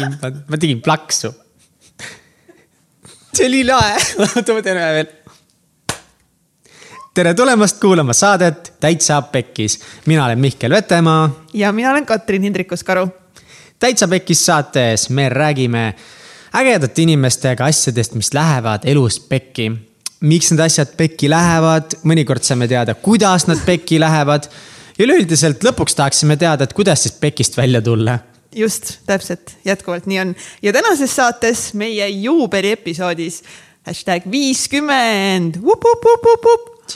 tegin, ma tegin plaksu. see oli lahe, ma teen ühe veel. tere tulemast kuulama saadet Täitsa Pekkis. mina olen Mihkel Vetemaa ja mina olen Katrin Hindrikus-Karu. täitsa Pekkis saates me räägime ägedate inimestega asjadest, mis lähevad elus pekki. miks need asjad pekki lähevad, mõnikord saame teada, kuidas nad pekki lähevad. ja üleüldiselt lõpuks tahaksime teada, et kuidas siis pekist välja tulla. Just, täpselt, jätkuvalt nii on. ja tänases saates meie juubeliepisoodis hashtag viiskümmend.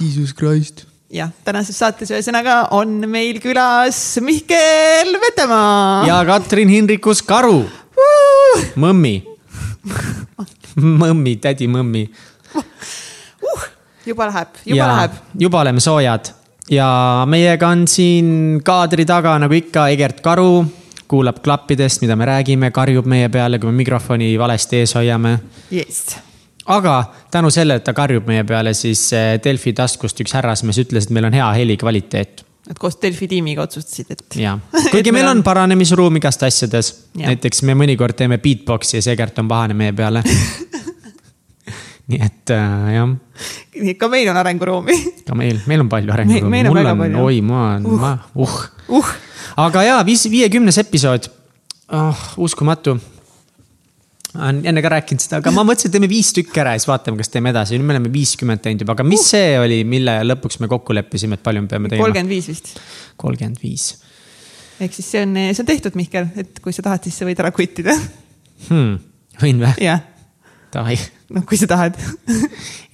Jesus Christ. jah, tänases saates ühesõnaga on meil külas Mihkel Vetemaa. ja Katrin Hindrikus-Karu, mõmmi. mõmmi, tädi mõmmi uh,. juba läheb, juba ja läheb. juba oleme soojad ja meiega on siin kaadri taga nagu ikka Egert Karu, kuulab klappidest, mida me räägime, karjub meie peale, kui me mikrofoni valesti ees hoiame. just, aga tänu sellele, et ta karjub meie peale, siis eh, Delfi taskust üks härrasmees ütles, et meil on hea helikvaliteet et koos Delfi tiimiga otsustasid, et. ja kuigi meil on paranemisruum igast asjades, näiteks me mõnikord teeme beatbox'i ja see Egert on pahane meie peale. nii et äh, jah ka meil on arenguruumi ka meil, meil on palju arenguruumi. on mul on, oi, ma olen uh., ma, uh. uh.. aga jaa, viis, viiekümnes episood oh,. uskumatu. olen enne ka rääkinud seda, aga ma mõtlesin, et teeme viis tükki ära ja siis vaatame, kas teeme edasi. nüüd me oleme viiskümmend teinud juba, aga mis see oli, mille lõpuks me kokku leppisime, et palju me peame tegema? kolmkümmend viis vist. kolmkümmend viis ehk siis see on, see on tehtud, Mihkel, et kui sa tahad, siis sa võid ära quit ida. hmm.. võin või? jah, Davai, noh, kui sa tahad.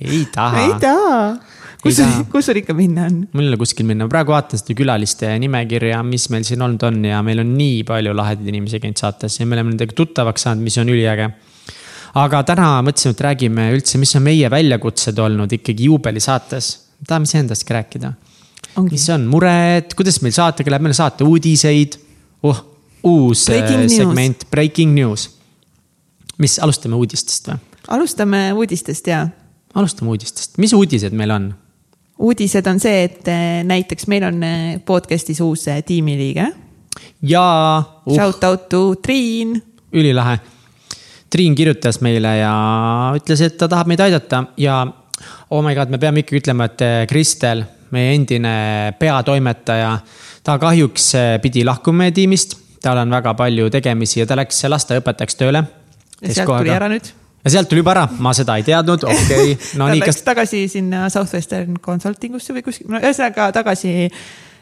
ei taha ei. taha. kus Ei taha., kus sul ikka minna on? mul ei ole kuskil minna, praegu vaatan seda külaliste nimekirja, mis meil siin olnud on ja meil on nii palju lahedaid inimesi käinud saates ja me oleme nendega tuttavaks saanud, mis on üliäge. aga täna mõtlesime, et räägime üldse, mis on meie väljakutsed olnud ikkagi juubelisaates. tahame iseendastki rääkida. mis on mured, kuidas meil saatega läheb, meil on saate uudiseid oh,. uus Breaking news. segment, breaking news. mis, alustame uudistest või? Alustame uudistest ja alustame uudistest, mis uudised meil on? uudised on see, et eh, näiteks meil on eh, podcast'is uus eh, tiimiliige ja uh.. Shout out to Triin. ülilahe. Triin kirjutas meile ja ütles, et ta tahab meid aidata ja oh my god, me peame ikkagi ütlema, et Kristel, meie endine peatoimetaja, ta kahjuks pidi lahkuma meie tiimist. tal on väga palju tegemisi ja ta läks lasteaiaõpetajaks tööle. ja sealt tuli ära nüüd. Ja sealt tuli juba ära, ma seda ei teadnud, okei okay., no ta nii, kas, tagasi sinna Southwestern Consulting usse või kuskil, no ühesõnaga tagasi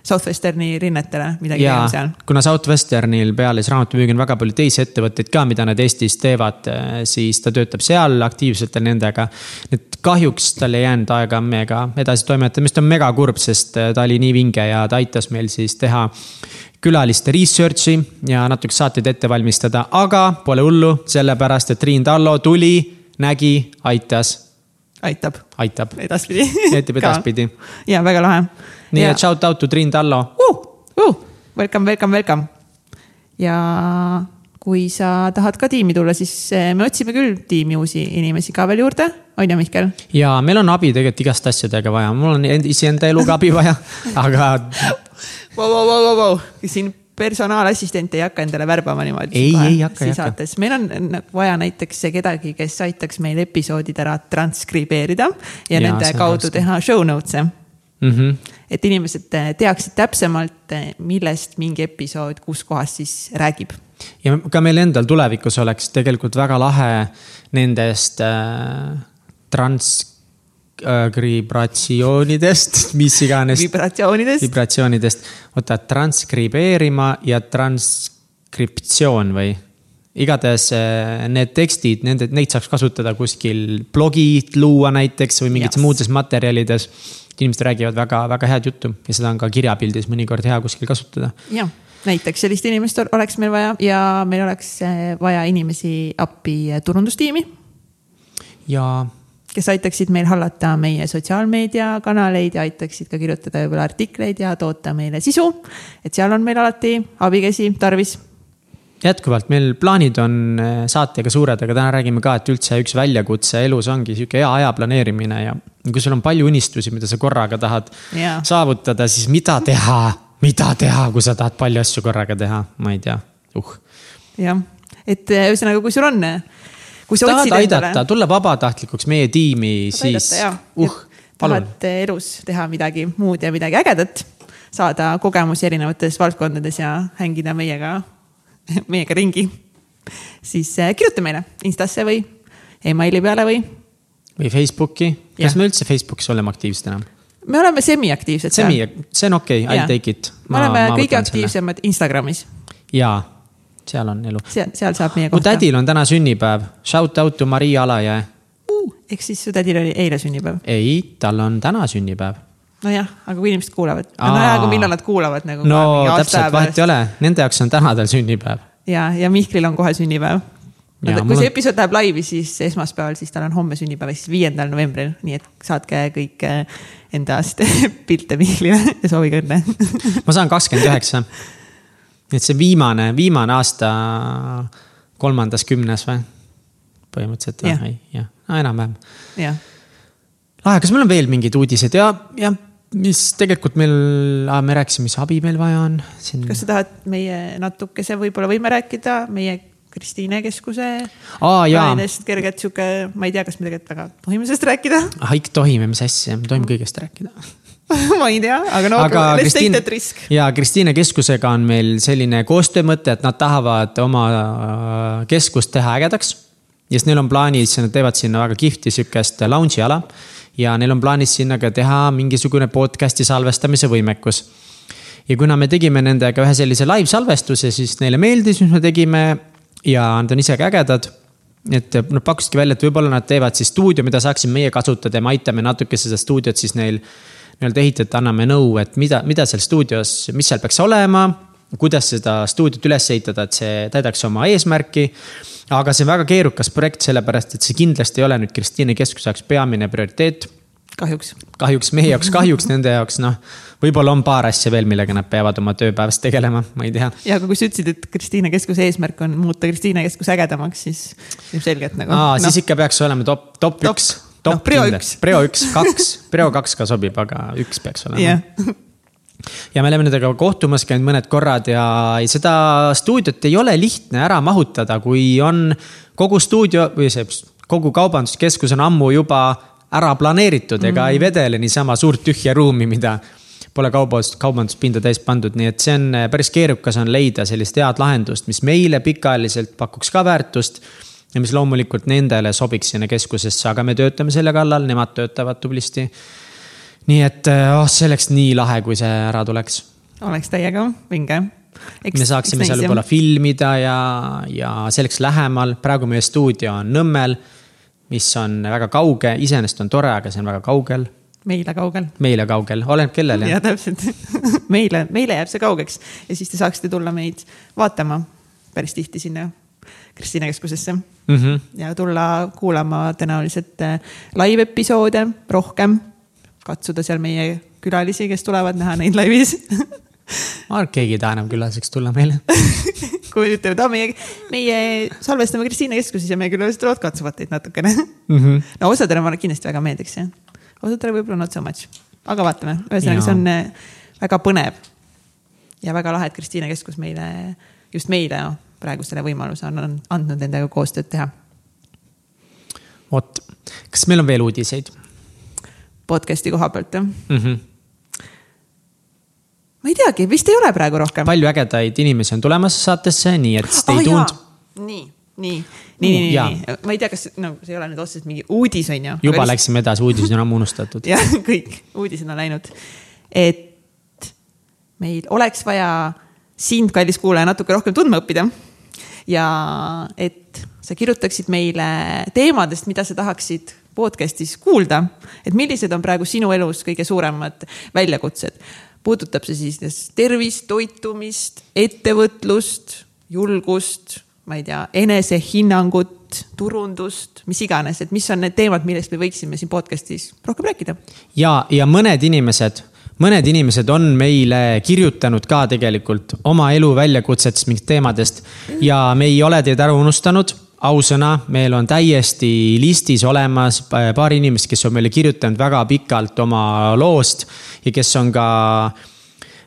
Southwesterni rinnetele, midagi ja tegema seal. kuna Southwesternil peale siis raamatumüügi on väga palju teisi ettevõtteid ka, mida nad Eestis teevad, siis ta töötab seal aktiivselt nendega. et kahjuks tal ei jäänud aega meiega edasi toimetada, mis on mega kurb, sest ta oli nii vinge ja ta aitas meil siis teha külaliste research'i ja natuke saateid ette valmistada, aga pole hullu, sellepärast et Triin Tallo tuli, nägi, aitas, aitab aitab, edaspidi. aitab edaspidi. ja väga lahe. Nii et shout out to Triin Tallo uh,. Uh, welcome, welcome, welcome. ja kui sa tahad ka tiimi tulla, siis eh, me otsime küll tiimi uusi inimesi ka veel juurde, on ju, Mihkel? ja meil on abi tegelikult igast asjadega vaja, mul on end- iseenda eluga abi vaja, aga vau, vau, vau, vau, siin personaalassistent ei hakka endale värbama niimoodi. Ei, ei hakka, ei hakka. meil on vaja näiteks kedagi, kes aitaks meil episoodid ära transkribeerida ja, ja nende kaudu raske. teha show notes'e. Mm -hmm. et inimesed eh, teaksid täpsemalt, millest mingi episood kus kohas siis räägib. ja ka meil endal tulevikus oleks tegelikult väga lahe nendest äh, transkribatsioonidest, mis iganes, vibratsioonidest. vibratsioonidest, oota, transkribeerima ja transkriptsioon või? igatahes äh, need tekstid, nende, neid saaks kasutada kuskil blogid luua näiteks või mingites muudes materjalides. Inimesed räägivad väga-väga head juttu ja seda on ka kirjapildis mõnikord hea kuskil kasutada jah, näiteks sellist inimest ol- oleks meil vaja ja meil oleks eh, vaja inimesi appi turundustiimi, ja kes aitaksid meil hallata meie sotsiaalmeediakanaleid ja aitaksid ka kirjutada võib-olla artikleid ja toota meile sisu. et seal on meil alati abikäsi tarvis. Jätkuvalt meil plaanid on äh, saatega suured, aga täna räägime ka, et üldse üks väljakutse elus ongi sihuke hea aja planeerimine ja kui sul on palju unistusi, mida sa korraga tahad Jaa. saavutada, siis mida teha, mida teha, kui sa tahad palju asju korraga teha, ma ei tea, uh. jah, et äh, ühesõnaga, kui sul on, kui sa tahad otsid aidata, tulla vabatahtlikuks meie tiimi, siis uh, palun. tahad elus teha midagi muud ja midagi ägedat, saada kogemusi erinevates valdkondades ja hängida meiega, meiega ringi, siis äh, kirjuta meile Instasse või emaili peale või või Facebooki, kas me üldse Facebookis oleme aktiivsed enam? me oleme semiaktiivsed on, see on okei okay,, I take it. me oleme kõige. aktiivsemad Instagramis, jaa, seal on elu. seal, seal saab meie mu kohta. tädil on täna sünnipäev, shout out to Maria Alajõe. ehk siis su tädil oli eile sünnipäev. ei, tal on täna sünnipäev. nojah, aga kui inimesed kuulavad, Aa. no aga millal nad kuulavad nagu. no täpselt, vahet ei ole, nende jaoks on täna tal sünnipäev. ja, ja Mihklil on kohe sünnipäev. Kui see on- episood läheb laivi, siis esmaspäeval, siis tal on homme sünnipäev, siis viiendal novembril, nii et saatke kõik eh, endast pilte Mihklile ja soovige õnne. ma saan kakskümmend üheksa. et see viimane, viimane aasta kolmandas kümnes või? põhimõtteliselt või, jah, enam-vähem. lahe, kas meil on veel mingeid uudiseid ja, ja mis tegelikult meil, me rääkisime, mis abi meil vaja on siin. kas sa tahad meie natukese, võib-olla võime rääkida meie Kristiine keskuse plaanidest, kerget sihuke, ma ei tea, kas me tegelikult väga tohime sellest rääkida ah ikka tohime, mis asja, me tohime kõigest rääkida. ma ei tea, aga no aga let's Kristiin take that risk. ja Kristiine keskusega on meil selline koostöömõte, et nad tahavad oma äh, keskust teha ägedaks. ja siis neil on plaanis, nad teevad sinna väga kihvti sihukest lounge'i ala ja neil on plaanis sinna ka teha mingisugune podcast'i salvestamise võimekus ja kuna me tegime nendega ühe sellise live salvestuse, siis neile meeldis, mis me tegime ja nad on ise ka ägedad. et nad pakkusidki välja, et võib-olla nad teevad siis stuudio, mida saaksime meie kasutada ja me aitame natuke seda stuudiot siis neil nii-öelda ehitada, anname nõu, et mida, mida seal stuudios, mis seal peaks olema, kuidas seda stuudiot üles ehitada, et see täidaks oma eesmärki. Aga see on väga keerukas projekt, sellepärast et see kindlasti ei ole nüüd Kristiine keskuse jaoks peamine prioriteet kahjuks. kahjuks meie jaoks, kahjuks nende jaoks, noh, võib-olla on paar asja veel, millega nad peavad oma tööpäevas tegelema, ma ei tea. ja aga kui sa ütlesid, et Kristiine keskuse eesmärk on muuta Kristiine keskus ägedamaks, siis ilmselgelt nagu. aa, siis ikka peaks olema top, top Top. üks. Noh, prio üks. Prio üks, kaks, Prio kaks ka sobib, aga üks peaks olema jah, ja me oleme nendega kohtumas käinud mõned korrad ja seda stuudiot ei ole lihtne ära mahutada, kui on kogu stuudio või see kogu kaubanduskeskus on ammu juba ära planeeritud ega mm. ei vedele niisama suurt tühja ruumi, mida pole kaubandus, kaubanduspinda täis pandud, nii et see on äh, päris keerukas on leida sellist head lahendust, mis meile pikaajaliselt pakuks ka väärtust ja mis loomulikult nendele sobiks sinna keskusesse, aga me töötame selle kallal, nemad töötavad tublisti nii et oh, see oleks nii lahe, kui see ära tuleks. oleks täiega vinge. me saaksime seal võib-olla filmida ja, ja see oleks lähemal, praegu meie stuudio on Nõmmel, mis on väga kauge, iseenesest on tore, aga see on väga kaugel, meile kaugel. meile kaugel, oleneb kellele ja täpselt, meile, meile jääb see kaugeks ja siis te saaksite tulla meid vaatama päris tihti sinna Kristiine keskusesse mm. -hmm. ja tulla kuulama tõenäoliselt äh, live episoode rohkem, katsuda seal meie külalisi, kes tulevad näha neid laivis ma arvan, et keegi ei taha enam külaliseks tulla meile. kui ütlevad, aa meie, meie salvestame Kristiine keskuses ja meie külalised tulevad, katsuvad teid natukene Mm -hmm. no osadele ma kindlasti väga meeldiks jah, osadele võib-olla not so much, aga vaatame, ühesõnaga, see on äh, väga põnev. ja väga lahe, et Kristiine keskus meile, just meile praegu selle võimaluse on andnud nendega koostööd teha. vot, kas meil on veel uudiseid podcast'i koha pealt jah, mm? -hmm. ma ei teagi, vist ei ole praegu rohkem. palju ägedaid inimesi on tulemas saatesse, nii et stay tuned. nii, nii, nii, nii, nii, ma ei tea, kas nagu see ei ole nüüd otseselt mingi uudis on ju. juba läksime edasi, uudised on ammu unustatud. jah, kõik uudised on läinud. et meil oleks vaja sind, kallis kuulaja, natuke rohkem tundma õppida. ja et sa kirjutaksid meile teemadest, mida sa tahaksid podcast'is kuulda, et millised on praegu sinu elus kõige suuremad väljakutsed. puudutab see siis kas tervist, toitumist, ettevõtlust, julgust, ma ei tea, enesehinnangut, turundust, mis iganes, et mis on need teemad, millest me võiksime siin podcast'is rohkem rääkida. ja, ja mõned inimesed, mõned inimesed on meile kirjutanud ka tegelikult oma elu väljakutsetest, mingitest teemadest ja me ei ole teid ära unustanud ausõna, meil on täiesti listis olemas pa- paar inimest, kes on meile kirjutanud väga pikalt oma loost ja kes on ka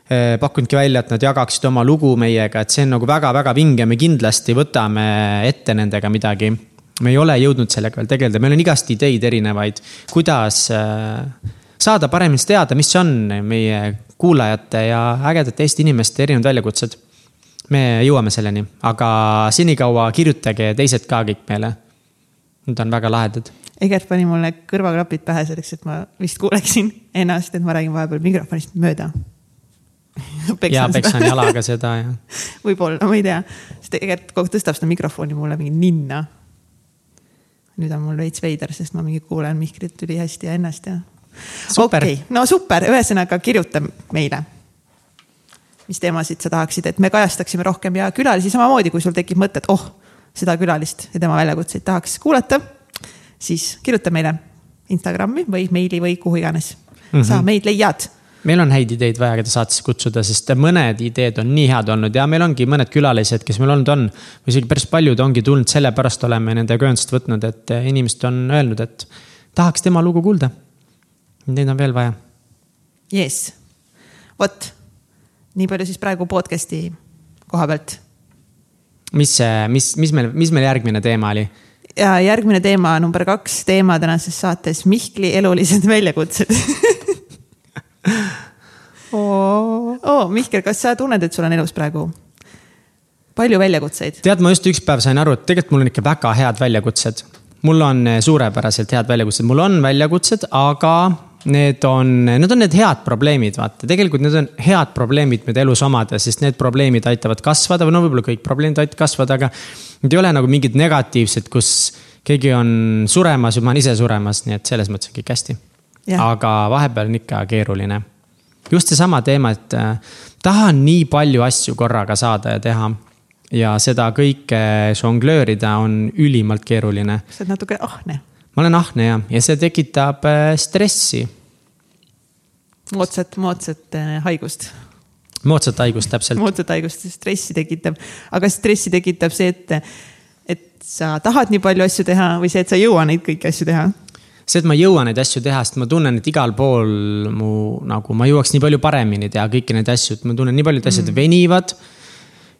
eh, pakkunudki välja, et nad jagaksid oma lugu meiega, et see on nagu väga-väga vinge, me kindlasti võtame ette nendega midagi. me ei ole jõudnud sellega veel tegeleda, meil on igast ideid erinevaid, kuidas äh, saada paremini teada, mis on meie kuulajate ja ägedate Eesti inimeste erinevad väljakutsed. Me jõuame selleni, aga senikaua kirjutage teised ka kõik meile. Need on väga lahedad. Egert pani mulle kõrvaklapid pähe selleks, et ma vist kuuleksin ennast, et ma räägin vahepeal mikrofonist mööda ja peksan jalaga seda ja. võib-olla, ma ei tea, sest Egert tõstab seda mikrofoni mulle mingi ninna. nüüd on mul veits veider, sest ma mingi kuulen Mihklit ülihästi ja ennast ja okei okay., no super, ühesõnaga kirjuta meile. Mis teemasid sa tahaksid, et me kajastaksime rohkem ja külalisi samamoodi, kui sul tekib mõte, et oh, seda külalist ja tema väljakutseid tahaks kuulata, siis kirjuta meile Instagrami või meili või kuhu iganes mm. -hmm. sa meid leiad meil on häid ideid vaja, keda saatesse kutsuda, sest mõned ideed on nii head olnud ja meil ongi mõned külalised, kes meil olnud on. või isegi päris paljud ongi tulnud, sellepärast oleme nendega ühendust võtnud, et inimesed on öelnud, et tahaks tema lugu kuulda Neid on veel vaja. jess, vot nii palju siis praegu podcast'i koha pealt. mis, mis, mis meil, mis meil järgmine teema oli? ja järgmine teema, number kaks teema tänases saates Mihkli elulised väljakutsed oo oh,, Mihkel, kas sa tunned, et sul on elus praegu palju väljakutseid? tead, ma just üks päev sain aru, et tegelikult mul on ikka väga head väljakutsed. mul on suurepäraselt head väljakutsed, mul on väljakutsed, aga need on, need on need head probleemid, vaata, tegelikult need on head probleemid, mida elus omada, sest need probleemid aitavad kasvada või no võib-olla kõik probleemid aitavad kasvada, aga. Need ei ole nagu mingid negatiivsed, kus keegi on suremas või ma olen ise suremas, nii et selles mõttes on kõik hästi. aga vahepeal on ikka keeruline. just seesama teema, et äh, tahan nii palju asju korraga saada ja teha ja seda kõike žonglöörida on ülimalt keeruline. sa oled natuke ahne ma olen ahne ja, see tekitab äh, stressi. moodsat, moodsat äh, haigust. moodsat haigust, täpselt. moodsat haigust, stressi tekitab, aga stressi tekitab see, et, et sa tahad nii palju asju teha või see, et sa ei jõua neid kõiki asju teha see, et ma jõuan neid asju teha, sest ma tunnen, et igal pool mu nagu ma jõuaks nii palju paremini teha kõiki neid asju, et ma tunnen nii palju, et asjad mm. venivad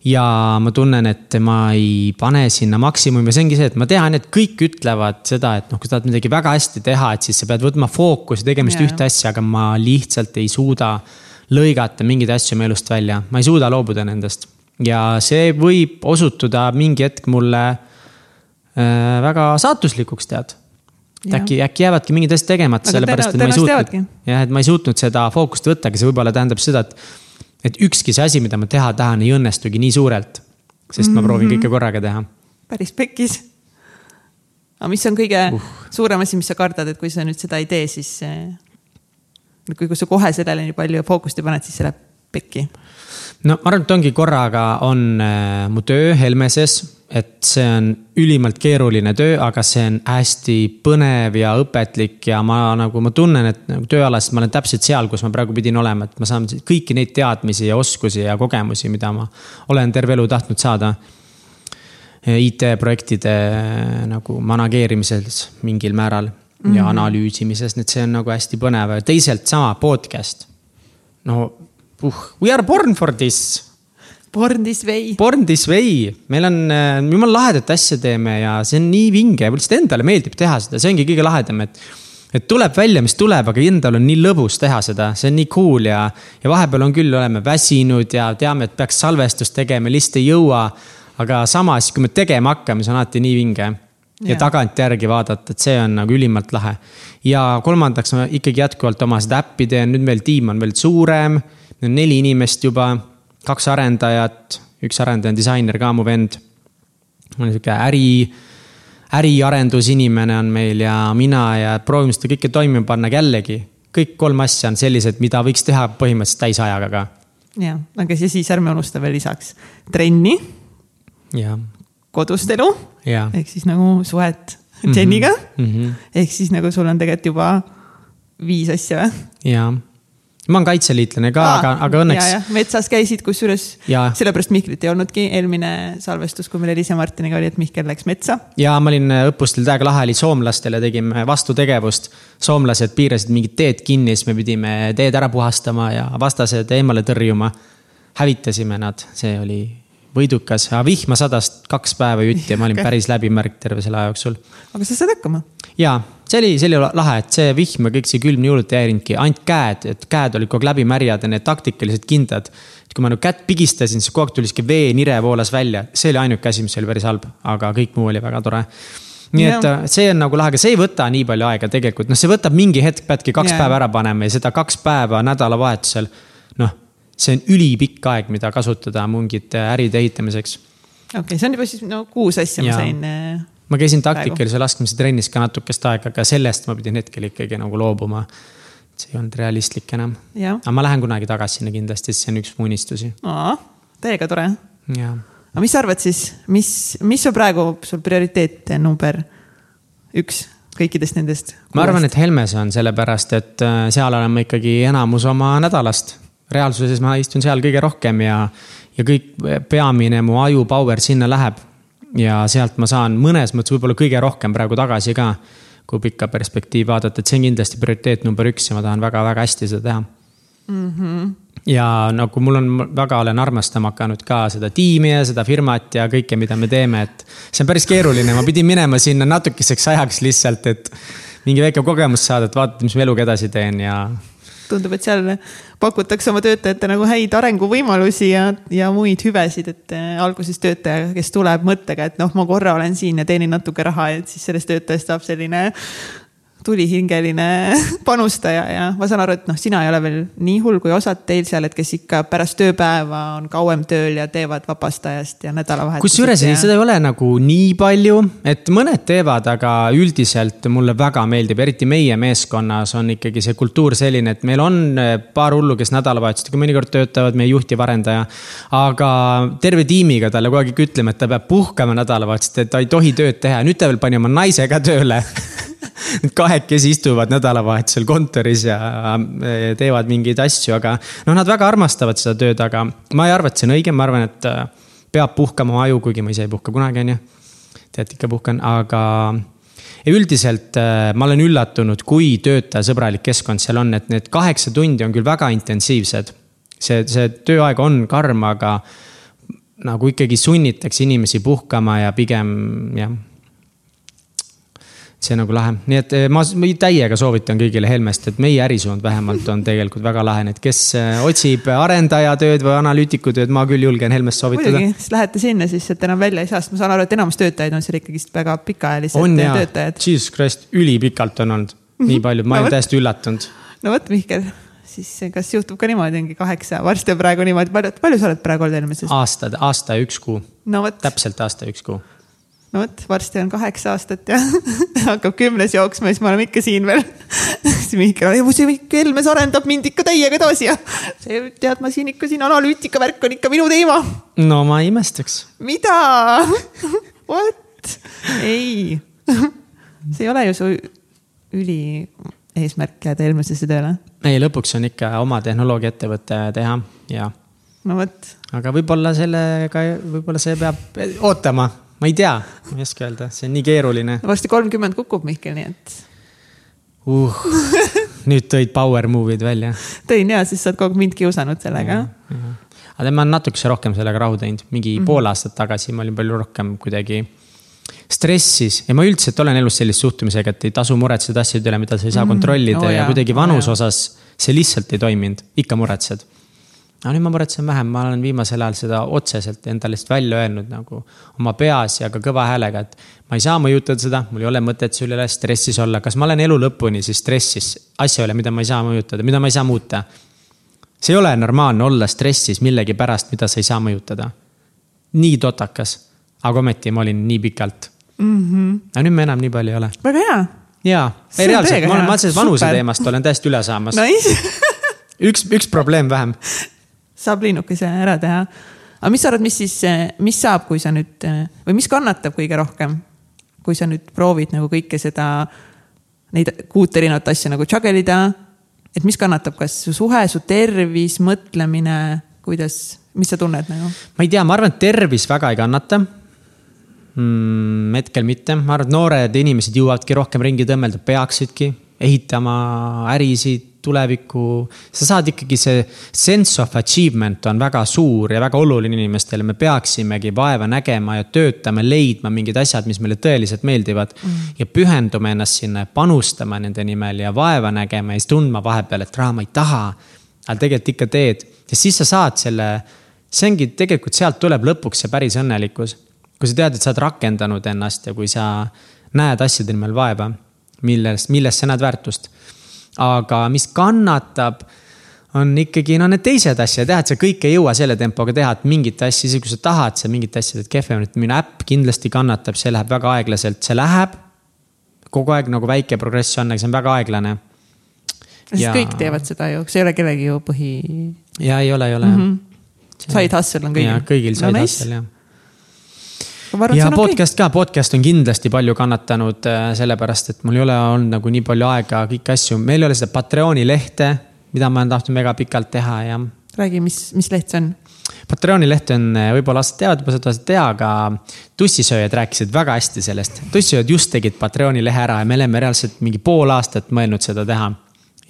ja ma tunnen, et ma ei pane sinna maksimumi. Ja see ongi see, et ma tean, et kõik ütlevad seda, et noh, kui sa tahad midagi väga hästi teha, et siis sa pead võtma fookuse tegema just ühte asja, aga ma lihtsalt ei suuda lõigata mingeid asju oma elust välja, ma ei suuda loobuda nendest. ja see võib osutuda mingi hetk mulle äh, väga saatuslikuks, tead. Et äkki, äkki jäävadki mingid asjad tegemata, sellepärast et ma ei suutnud, jah, et ma ei suutnud seda fookust võtta, aga see võib-olla tähendab seda, et et ükski see asi, mida ma teha tahan, ei õnnestugi nii suurelt. sest mm -hmm. ma proovin kõike mhm. korraga teha. päris pekkis. aga mis on kõige uh. suurem asi, mis sa kardad, et kui sa nüüd seda ei tee, siis kui, kui sa kohe sellele nii palju fookust ei paned, siis see läheb pekki? no ma arvan, et ongi korraga on äh, mu töö Helmeses et see on ülimalt keeruline töö, aga see on hästi põnev ja õpetlik ja ma nagu, ma tunnen, et nagu tööalaselt ma olen täpselt seal, kus ma praegu pidin olema, et ma saan kõiki neid teadmisi ja oskusi ja kogemusi, mida ma olen terve elu tahtnud saada. IT-projektide nagu manageerimises mingil määral ja mm -hmm. analüüsimises, nii et see on nagu hästi põnev, teisalt sama podcast. no uh, we are born for this Born this way. Born this way, meil on, äh, jumala lahedat asja teeme ja see on nii vinge, lihtsalt endale meeldib teha seda, see ongi kõige lahedam, et. et tuleb välja, mis tuleb, aga endal on nii lõbus teha seda, see on nii cool ja, ja vahepeal on küll, oleme väsinud ja teame, et peaks salvestust tegema, lihtsalt ei jõua. aga samas, kui me tegema hakkame, see on alati nii vinge ja tagantjärgi vaadata, et see on nagu ülimalt lahe. ja kolmandaks ma ikkagi jätkuvalt oma seda äppi teen, nüüd meil tiim on veel suurem, neli inimest juba kaks arendajat, üks arendaja on disainer ka, mu vend. on sihuke äri, äriarendusinimene on meil ja mina ja proovime seda kõike toimima panna, aga jällegi. kõik kolm asja on sellised, mida võiks teha põhimõtteliselt täisajaga ka. ja, aga siis ärme unusta veel lisaks trenni. kodust elu. ehk siis nagu suhet Jeniga mm. -hmm. ehk siis nagu sul on tegelikult juba viis asja või? jaa ma olen kaitseliitlane ka, aga, aga õnneks. metsas käisid, kusjuures sellepärast Mihklit ei olnudki eelmine salvestus, kui meil Elisa Martiniga oli, et Mihkel läks metsa. ja ma olin äh, õppustel täiega lahe oli soomlastele tegime vastutegevust. soomlased piirasid mingit teed kinni, siis me pidime teed ära puhastama ja vastased eemale tõrjuma. hävitasime nad, see oli võidukas, aga vihma sadas kaks päeva jutti ja ma olin päris läbimärk terve selle aja jooksul. aga sa saad hakkama? ja see oli, see oli lahe, et see vihm ja kõik see külm nii hullult ei häirinudki, ainult käed, et käed olid kogu aeg läbimärjad ja need taktikalised kindad. et kui ma nagu kätt pigistasin, siis kogu aeg tuli sihuke veenire voolas välja, see oli ainuke asi, mis oli päris halb, aga kõik muu oli väga tore nii et Jah. see on nagu lahe, aga see ei võta nii palju aega tegelikult, noh, see võtab mingi hetk, peadki kaks Jaa. päeva ära panema ja seda kaks päeva nädalavahetusel. noh, see on ülipikk aeg, mida kasutada mingite äride ehitamiseks. okei okay,, see on juba siis no kuus asja ma sain äh, ma käisin taktikalise laskmise trennis ka natukest aega, aga sellest ma pidin hetkel ikkagi nagu loobuma. see ei olnud realistlik enam. aga ma lähen kunagi tagasi sinna kindlasti, see on üks mu unistusi. täiega tore. aga mis sa arvad siis, mis, mis on praegu sul prioriteet number üks kõikidest nendest? ma arvan, et Helmes on sellepärast, et äh, seal olen ma ikkagi enamus oma nädalast. reaalsuses ma istun seal kõige rohkem ja, ja kõik peamine mu aju power sinna läheb. Ja sealt ma saan mõnes mõttes võib-olla kõige rohkem praegu tagasi ka. kui pikka perspektiivi vaadata, et see on kindlasti prioriteet number üks ja ma tahan väga-väga hästi seda teha mm. -hmm. ja nagu mul on, väga olen armastama hakanud ka seda tiimi ja seda firmat ja kõike, mida me teeme, et. see on päris keeruline, ma pidin minema sinna natukeseks ajaks lihtsalt, et mingi väike kogemus saada, et vaadata, mis ma eluga edasi teen ja. Tundub, et seal pakutakse oma töötajatele nagu häid arenguvõimalusi ja, ja muid hüvesid, et äh, alguses töötaja, kes tuleb mõttega, et noh, ma korra olen siin ja teenin natuke raha, et siis sellest töötajast saab selline tulihingeline panustaja ja ma saan aru, et noh, sina ei ole veel nii hull kui osad teil seal, et kes ikka pärast tööpäeva on kauem tööl ja teevad vabast ajast ja nädalavahetused. kusjuures ja... seda ei ole nagu nii palju, et mõned teevad, aga üldiselt mulle väga meeldib, eriti meie meeskonnas on ikkagi see kultuur selline, et meil on eh, paar hullu, kes nädalavahetusega mõnikord töötavad, meie juhtiv arendaja. aga terve tiimiga talle kogu aeg ikka ütleme, et ta peab puhkama nädalavahetusest, et ta ei tohi tööd teha ja nüüd ta veel pani oma naise ka tööle Need kahekesi istuvad nädalavahetusel kontoris ja äh, teevad mingeid asju, aga noh, nad väga armastavad seda tööd, aga ma ei arva, et see on õige, ma arvan, et äh, peab puhkama aju, kuigi ma ise ei puhka kunagi, on ju. tead, ikka puhkan, aga üldiselt äh, ma olen üllatunud, kui töötajasõbralik keskkond seal on, et need kaheksa tundi on küll väga intensiivsed. see, see tööaeg on karm, aga nagu ikkagi sunnitakse inimesi puhkama ja pigem jah see nagu lahe, nii et eh, ma täiega soovitan kõigile Helmest, et meie ärisuund vähemalt on tegelikult väga lahe, nii et kes eh, otsib arendajatööd või analüütikutööd, ma küll julgen Helmest soovitada. muidugi, siis lähete sinna, siis sealt enam välja ei saa, sest ma saan aru, et enamus töötajaid on seal ikkagist väga pikaajalised on jaa, töötajad. jesus christ, ülipikalt on olnud, nii palju, ma No olen täiesti üllatunud. no vot, Mihkel, siis kas juhtub ka niimoodi, ongi kaheksa, varsti on praegu niimoodi, palju, palju sa oled praegu olnud eelmises? aasta, aasta ja üks kuu, no täpselt aasta ja üks kuu. No vot, varsti on kaheksa aastat ja hakkab kümnes jooksma, siis me oleme ikka siin veel. siis Mihkel, see Mihkel Helmes arendab mind ikka täiega edasi ja see, tead, ma siin ikka siin analüütika värk on ikka minu teema. no ma ei imestaks. mida? What? ei, see ei ole ju su üli eesmärk jääda Helmesesse tööle. ei, lõpuks on ikka oma tehnoloogiaettevõte teha ja, no vot, aga võib-olla sellega, võib-olla see peab ootama, ma ei tea, ma ei oska öelda, see on nii keeruline varsti kolmkümmend kukub Mihkel, nii et uh,. nüüd tõid power move'id välja. tõin ja siis sa oled kogu aeg mind kiusanud sellega. aga tema on natukese rohkem sellega rahu teinud, mingi mm -hmm. pool aastat tagasi ma olin palju rohkem kuidagi stressis ja ma üldiselt olen elus sellise suhtumisega, et ei tasu muretseda asjade üle, mida sa ei saa kontrollida Oo oh, ja jaa, kuidagi oo vanuse jaa. osas see lihtsalt ei toiminud, ikka muretsed. Aga nüüd ma muretsen vähem, ma olen viimasel ajal seda otseselt endale lihtsalt välja öelnud nagu oma peas ja ka kõva häälega, et ma ei saa mõjutada seda, mul ei ole mõtet selle üle stressis olla, kas ma olen elu lõpuni siis stressis asja üle, mida ma ei saa mõjutada, mida ma ei saa muuta see ei ole normaalne olla stressis millegi pärast, mida sa ei saa mõjutada. nii totakas, aga ometi ma olin nii pikalt mm. -hmm. aga nüüd ma enam nii palju ei ole. väga hea. jaa, ei reaalselt, ma olen, ma sellest vanuse teemast olen täiesti üle saamas. Nice üks, üks probleem vähem. saab linnukese ära teha. aga mis sa arvad, mis siis, mis saab, kui sa nüüd või mis kannatab kõige rohkem, kui sa nüüd proovid nagu kõike seda, neid kuut erinevat asja nagu juggle ida et mis kannatab, kas su suhe, su tervis, mõtlemine, kuidas, mis sa tunned nagu? ma ei tea, ma arvan, et tervis väga ei kannata mm,. hetkel mitte, ma arvan, et noored inimesed jõuavadki rohkem ringi tõmmelda, peaksidki ehitama ärisid, tulevikku. sa saad ikkagi see sense of achievement on väga suur ja väga oluline inimestele, me peaksimegi vaeva nägema ja töötama, leidma mingid asjad, mis meile tõeliselt meeldivad mm.. ja pühenduma ennast sinna, panustama nende nimel ja vaeva nägema ja siis tundma vahepeal, et raha ma ei taha. aga tegelikult ikka teed ja siis sa saad selle, see ongi tegelikult sealt tuleb lõpuks see päris õnnelikkus. kui sa tead, et sa oled rakendanud ennast ja kui sa näed asjade nimel vaeva, millest, millest sa näed väärtust aga mis kannatab, on ikkagi no need teised asjad jah, et sa kõike ei jõua selle tempoga teha, et mingit asja, isegi kui sa tahad, sa mingit asja teed kehvemini, et minu äpp kindlasti kannatab, see läheb väga aeglaselt, see läheb. kogu aeg nagu väike progress on, aga see on väga aeglane. sest ja... kõik teevad seda ju, see ei ole kellegi ju põhi. ja ei ole, ei ole mm. -hmm. Side hustle on kõigil. kõigil side no, hustle jah ja podcast okay. ka, podcast on kindlasti palju kannatanud, äh, sellepärast et mul ei ole olnud nagu nii palju aega kõiki asju, meil ei ole seda Patreoni lehte, mida ma olen tahtnud väga pikalt teha ja. räägi, mis, mis leht see on? Patreoni leht on, äh, võib-olla sa tead, võib-olla sa ei tea, aga tussisööjad rääkisid väga hästi sellest. tussisööjad just tegid Patreoni lehe ära ja me oleme reaalselt mingi pool aastat mõelnud seda teha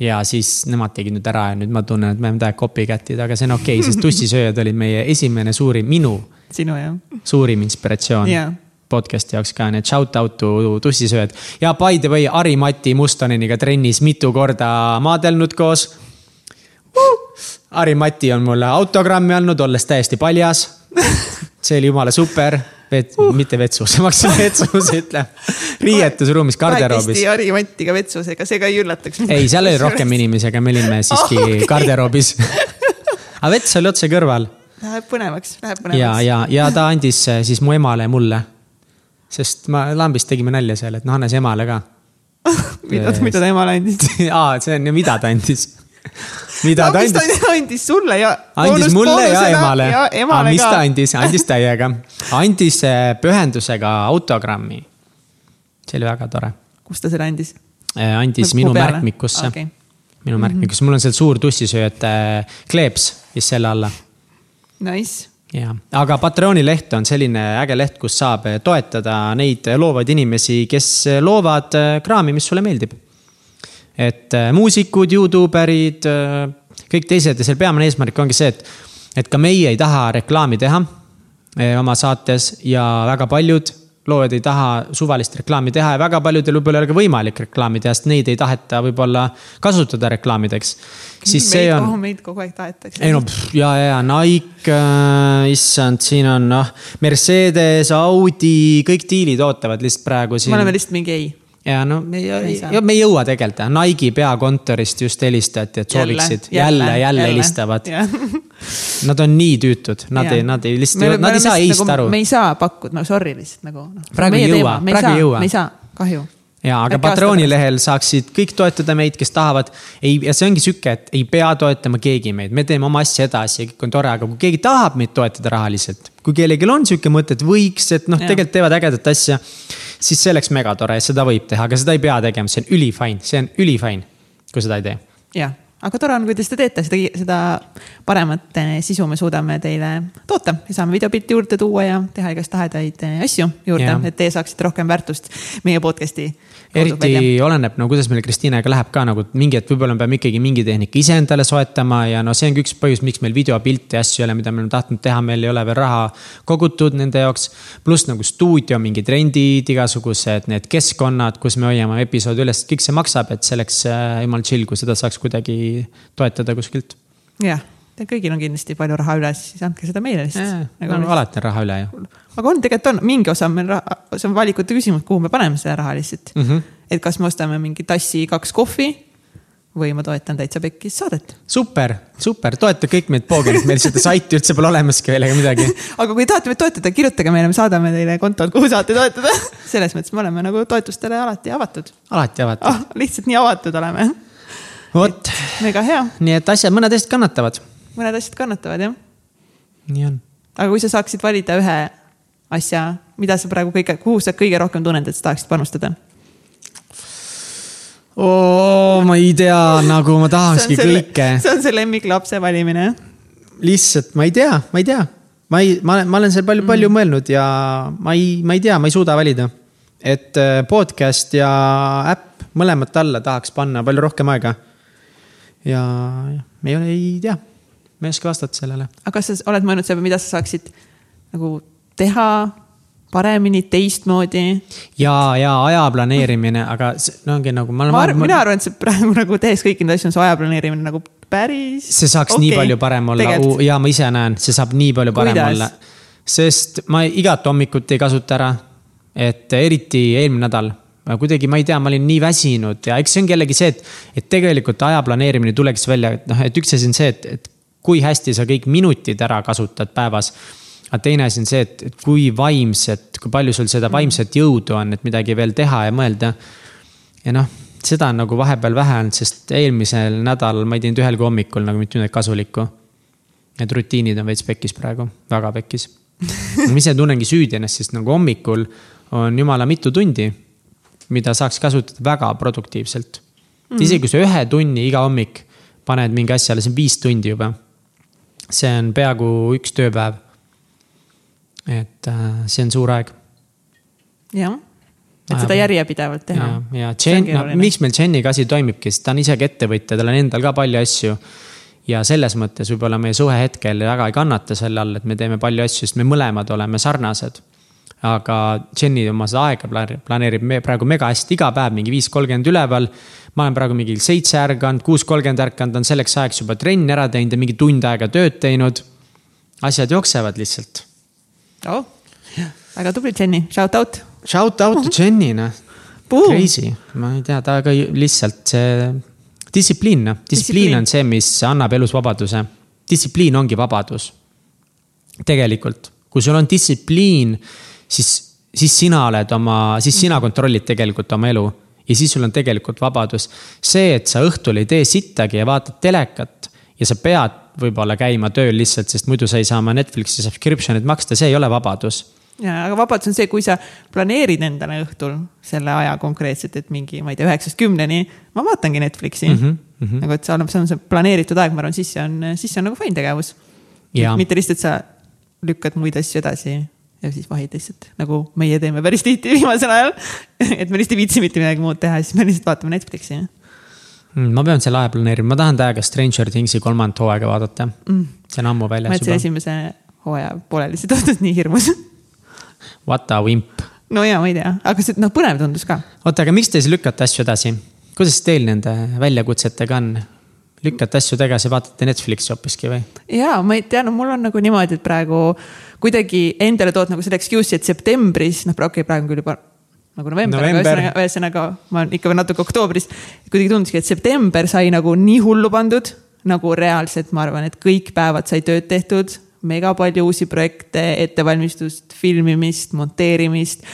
ja siis nemad tegid nüüd ära ja nüüd ma tunnen, et me oleme täiega copycat'id, aga see on okei okay,, sest tussisööjad olid meie esimene suurim, minu sinu jah. suurim inspiratsioon yeah. podcast'i jaoks ka, nii et shout out to tussisööjad. ja by the way, Ari-Mati Mustoneniga trennis mitu korda maadelnud koos uh!. Ari-Mati on mulle autogrammi andnud, olles täiesti paljas. see oli jumala super vet- uh., mitte vetsus, ma hakkasin vetsus ütlema. riietusruumis, garderoobis. kahekesti Harimatiga vetsus, ega see ka ei üllataks. ei, seal oli rohkem inimesi, aga me olime siiski oh, okay. garderoobis aga vets oli otse kõrval Läheb põnevaks, läheb põnevaks. ja, ja, ja ta andis äh, siis mu emale ja mulle. sest ma lambist tegime nalja seal, et noh, anna see emale ka mida, mida ta emale andis aa, see on ju, mida ta andis mida no, ta andis? ta andis sulle ja. andis mulle ja emale. aga mis ta andis, andis täiega. andis äh, pühendusega autogrammi. see oli väga tore. kus ta selle andis? Äh, andis Mõt minu peale? märkmikusse okay.. minu mhm. märkmikus, mul on seal suur tussisööjate kleeps, siis selle alla Nice ja, aga Patreoni leht on selline äge leht, kus saab toetada neid loovaid inimesi, kes loovad äh, kraami, mis sulle meeldib. et muusikud, Youtube erid, äh, kõik teised ja selle peamine eesmärk ongi see, et, et ka meie ei taha reklaami teha oma saates ja väga paljud loojad ei taha suvalist reklaami teha ja väga paljudel võib-olla ei ole ka võimalik reklaami teha, sest neid ei taheta võib-olla kasutada reklaamideks. siis see on. Meid kogu aeg tahetakse. ei no ja, ja Nike äh,, issand, siin on noh, Mercedes, Audi, kõik diilid ootavad lihtsalt praegu siin. me oleme lihtsalt mingi ei ja no me ei, me ei jõua tegelikult, Nike'i peakontorist just helistati, et sooviksid jälle, jälle, jälle helistavad. Nad on nii tüütud, nad ja. ei, nad ei lihtsalt, nad ei saa ei-st nagu, aru. me ei saa pakkuda, no sorry lihtsalt nagu no,. praegu ei jõua, praegu ei jõua. me ei saa, kahju ja, aga Patrooni lehel saaksid kõik toetada meid, kes tahavad. ei, ja see ongi sihuke, et ei pea toetama keegi meid, me teeme oma asja edasi ja kõik on tore, aga kui keegi tahab meid toetada rahaliselt. kui kellelgi on sihuke mõte, et võiks, et noh, tegelikult teevad ägedat asja. Siis see oleks megatore ja seda võib teha, aga seda ei pea tegema, see on ülifine, see on ülifine, kui seda ei tee. jah aga tore on, kui te seda teete, seda, seda paremat eh, sisu me suudame teile toota ja saame videopilti juurde tuua ja teha igast tahedaid eh, asju juurde, et teie saaksite rohkem väärtust meie podcast'i eriti välja. oleneb, no kuidas meil Kristiinaga läheb ka nagu mingi hetk võib-olla me peame ikkagi mingi tehnika ise endale soetama ja no see on ka üks põhjus, miks meil videopilte ja asju ei ole, mida me oleme tahtnud teha, meil ei ole veel raha kogutud nende jaoks. pluss nagu stuudio mingid rendid, igasugused need keskkonnad, kus me hoiame episoodi üles, kõik see maksab, et see oleks äh, jumal chill, kui seda saaks kuidagi toetada kuskilt. jah Teil kõigil on kindlasti palju raha üles, siis andke seda meile lihtsalt. Nagu no, alati on raha üle ju. aga on, tegelikult on, mingi osa on meil raha, see on valikute küsimus, kuhu me paneme selle raha lihtsalt mm. -hmm. et kas me ostame mingi tassi kaks kohvi või ma toetan täitsa pekkis saadet. super, super, toeta kõik meid poogilt, meil seda saiti üldse pole olemaski veel ega midagi. aga kui tahate meid toetada, kirjutage meile, me saadame teile kontod, kuhu saate toetada. selles mõttes me oleme nagu toetustele alati avatud. alati avatud ah,. lihtsalt nii avatud oleme. Vot. mega hea. nii et asjad, mõned asjad kannatavad mõned asjad kannatavad, jah. nii on. aga kui sa saaksid valida ühe asja, mida sa praegu kõige, kuhu sa kõige rohkem tunned, et sa tahaksid panustada? oo, ma ei tea, nagu ma tahakski kõike. see on see lemmiklapse valimine. lihtsalt ma ei tea, ma ei tea. ma ei, ma olen, ma olen seal palju, palju mõelnud ja ma ei, ma ei tea, ma ei suuda valida. et äh, podcast ja äpp mõlemat alla tahaks panna palju rohkem aega. Ja me ei ole, ei tea, ma ei oska vastata sellele. aga kas sa oled mõelnud selle, mida sa saaksid nagu teha paremini, teistmoodi? ja, ja aja planeerimine, aga see no ongi nagu ma ma arvan, mina. arvan, et see praegu nagu tehes kõiki neid asju on su aja planeerimine nagu päris. see saaks okay, nii palju parem olla ja ma ise näen, see saab nii palju parem Kuidas? olla. sest ma igat hommikut ei kasuta ära. et eriti eelmine nädal, kuidagi ma ei tea, ma olin nii väsinud ja eks see on jällegi see, et, et tegelikult aja planeerimine tuleks välja, et noh, et üks asi on see, et, et kui hästi sa kõik minutid ära kasutad päevas. aga teine asi on see, et, et kui vaimset, kui palju sul seda vaimset jõudu on, et midagi veel teha ja mõelda. ja noh, seda on nagu vahepeal vähe olnud, sest eelmisel nädalal ma ei teinud ühelgi hommikul nagu mitte midagi kasulikku. Need rutiinid on veits pekkis praegu, väga pekkis. ma ise tunnengi süüdi ennast, sest nagu hommikul on jumala mitu tundi, mida saaks kasutada väga produktiivselt mm.. isegi kui sa ühe tunni iga hommik paned mingi asjale, see on viis tundi juba. see on peaaegu üks tööpäev. et äh, see on suur aeg jah, et seda järjepidevalt teha ja, ja Jen, no miks meil Jeniga asi toimibki, sest ta on isegi ettevõtja, tal on endal ka palju asju. ja selles mõttes võib-olla meie suhe hetkel väga ei kannata selle all, et me teeme palju asju, sest me mõlemad oleme sarnased. Aga Jenny oma seda aega planeerib, me praegu mega hästi, iga päev mingi viis kolmkümmend üleval. ma olen praegu mingi seitse ärganud, kuus kolmkümmend ärkanud, on selleks ajaks juba trenni ära teinud ja mingi tund aega tööd teinud. asjad jooksevad lihtsalt. oh,. väga tubli, Jenny, shout out. Shout out to Jenny, noh. Crazy, ma ei tea, ta ka lihtsalt see distsipliin, noh, Distsipliin. on see, mis annab elus vabaduse. distsipliin ongi vabadus. tegelikult, kui sul on distsipliin, siis, siis sina oled oma, siis sina kontrollid tegelikult oma elu ja siis sul on tegelikult vabadus. see, et sa õhtul ei tee sittagi ja vaatad telekat ja sa pead võib-olla käima tööl lihtsalt, sest muidu sa ei saa oma Netflixi subscription'it maksta, see ei ole vabadus ja, aga vabadus on see, kui sa planeerid endale õhtul selle aja konkreetselt, et mingi, ma ei tea, üheksast kümneni ma vaatangi Netflixi mm. Mhm, -hmm. nagu, et see on, see on see planeeritud aeg, ma arvan, siis see on, siis see on nagu fine tegevus. ja mitte lihtsalt sa lükkad muid asju edasi ja siis vahid lihtsalt nagu meie teeme päris tihti viimasel ajal. et me lihtsalt ei viitsi mitte midagi muud teha, siis me lihtsalt vaatame Netflixi. Mm, ma pean selle aja planeerima, ma tahan täiega Stranger Thingsi kolmandat hooaega vaadata mm.. see on ammu ma väljas jätsin juba. esimese hooaja pooleli, see tundus nii hirmus. What a wimp. no ja ma ei tea, aga see noh, põnev tundus ka. oota, aga miks te siis lükkate asju edasi? kuidas teil nende väljakutsetega on? Lükkate asju tagasi, vaatate Netflixi hoopiski või? ja ma ei tea, no mul on nagu niimoodi, et praegu kuidagi endale tood nagu selle excuse'i, et septembris, noh, okei, praegu on küll juba nagu november, November. november., ühesõnaga, ühesõnaga ma olen ikka veel natuke oktoobris. kuidagi tunduski, et september sai nagu nii hullu pandud, nagu reaalselt ma arvan, et kõik päevad sai tööd tehtud, mega palju uusi projekte, ettevalmistust, filmimist, monteerimist,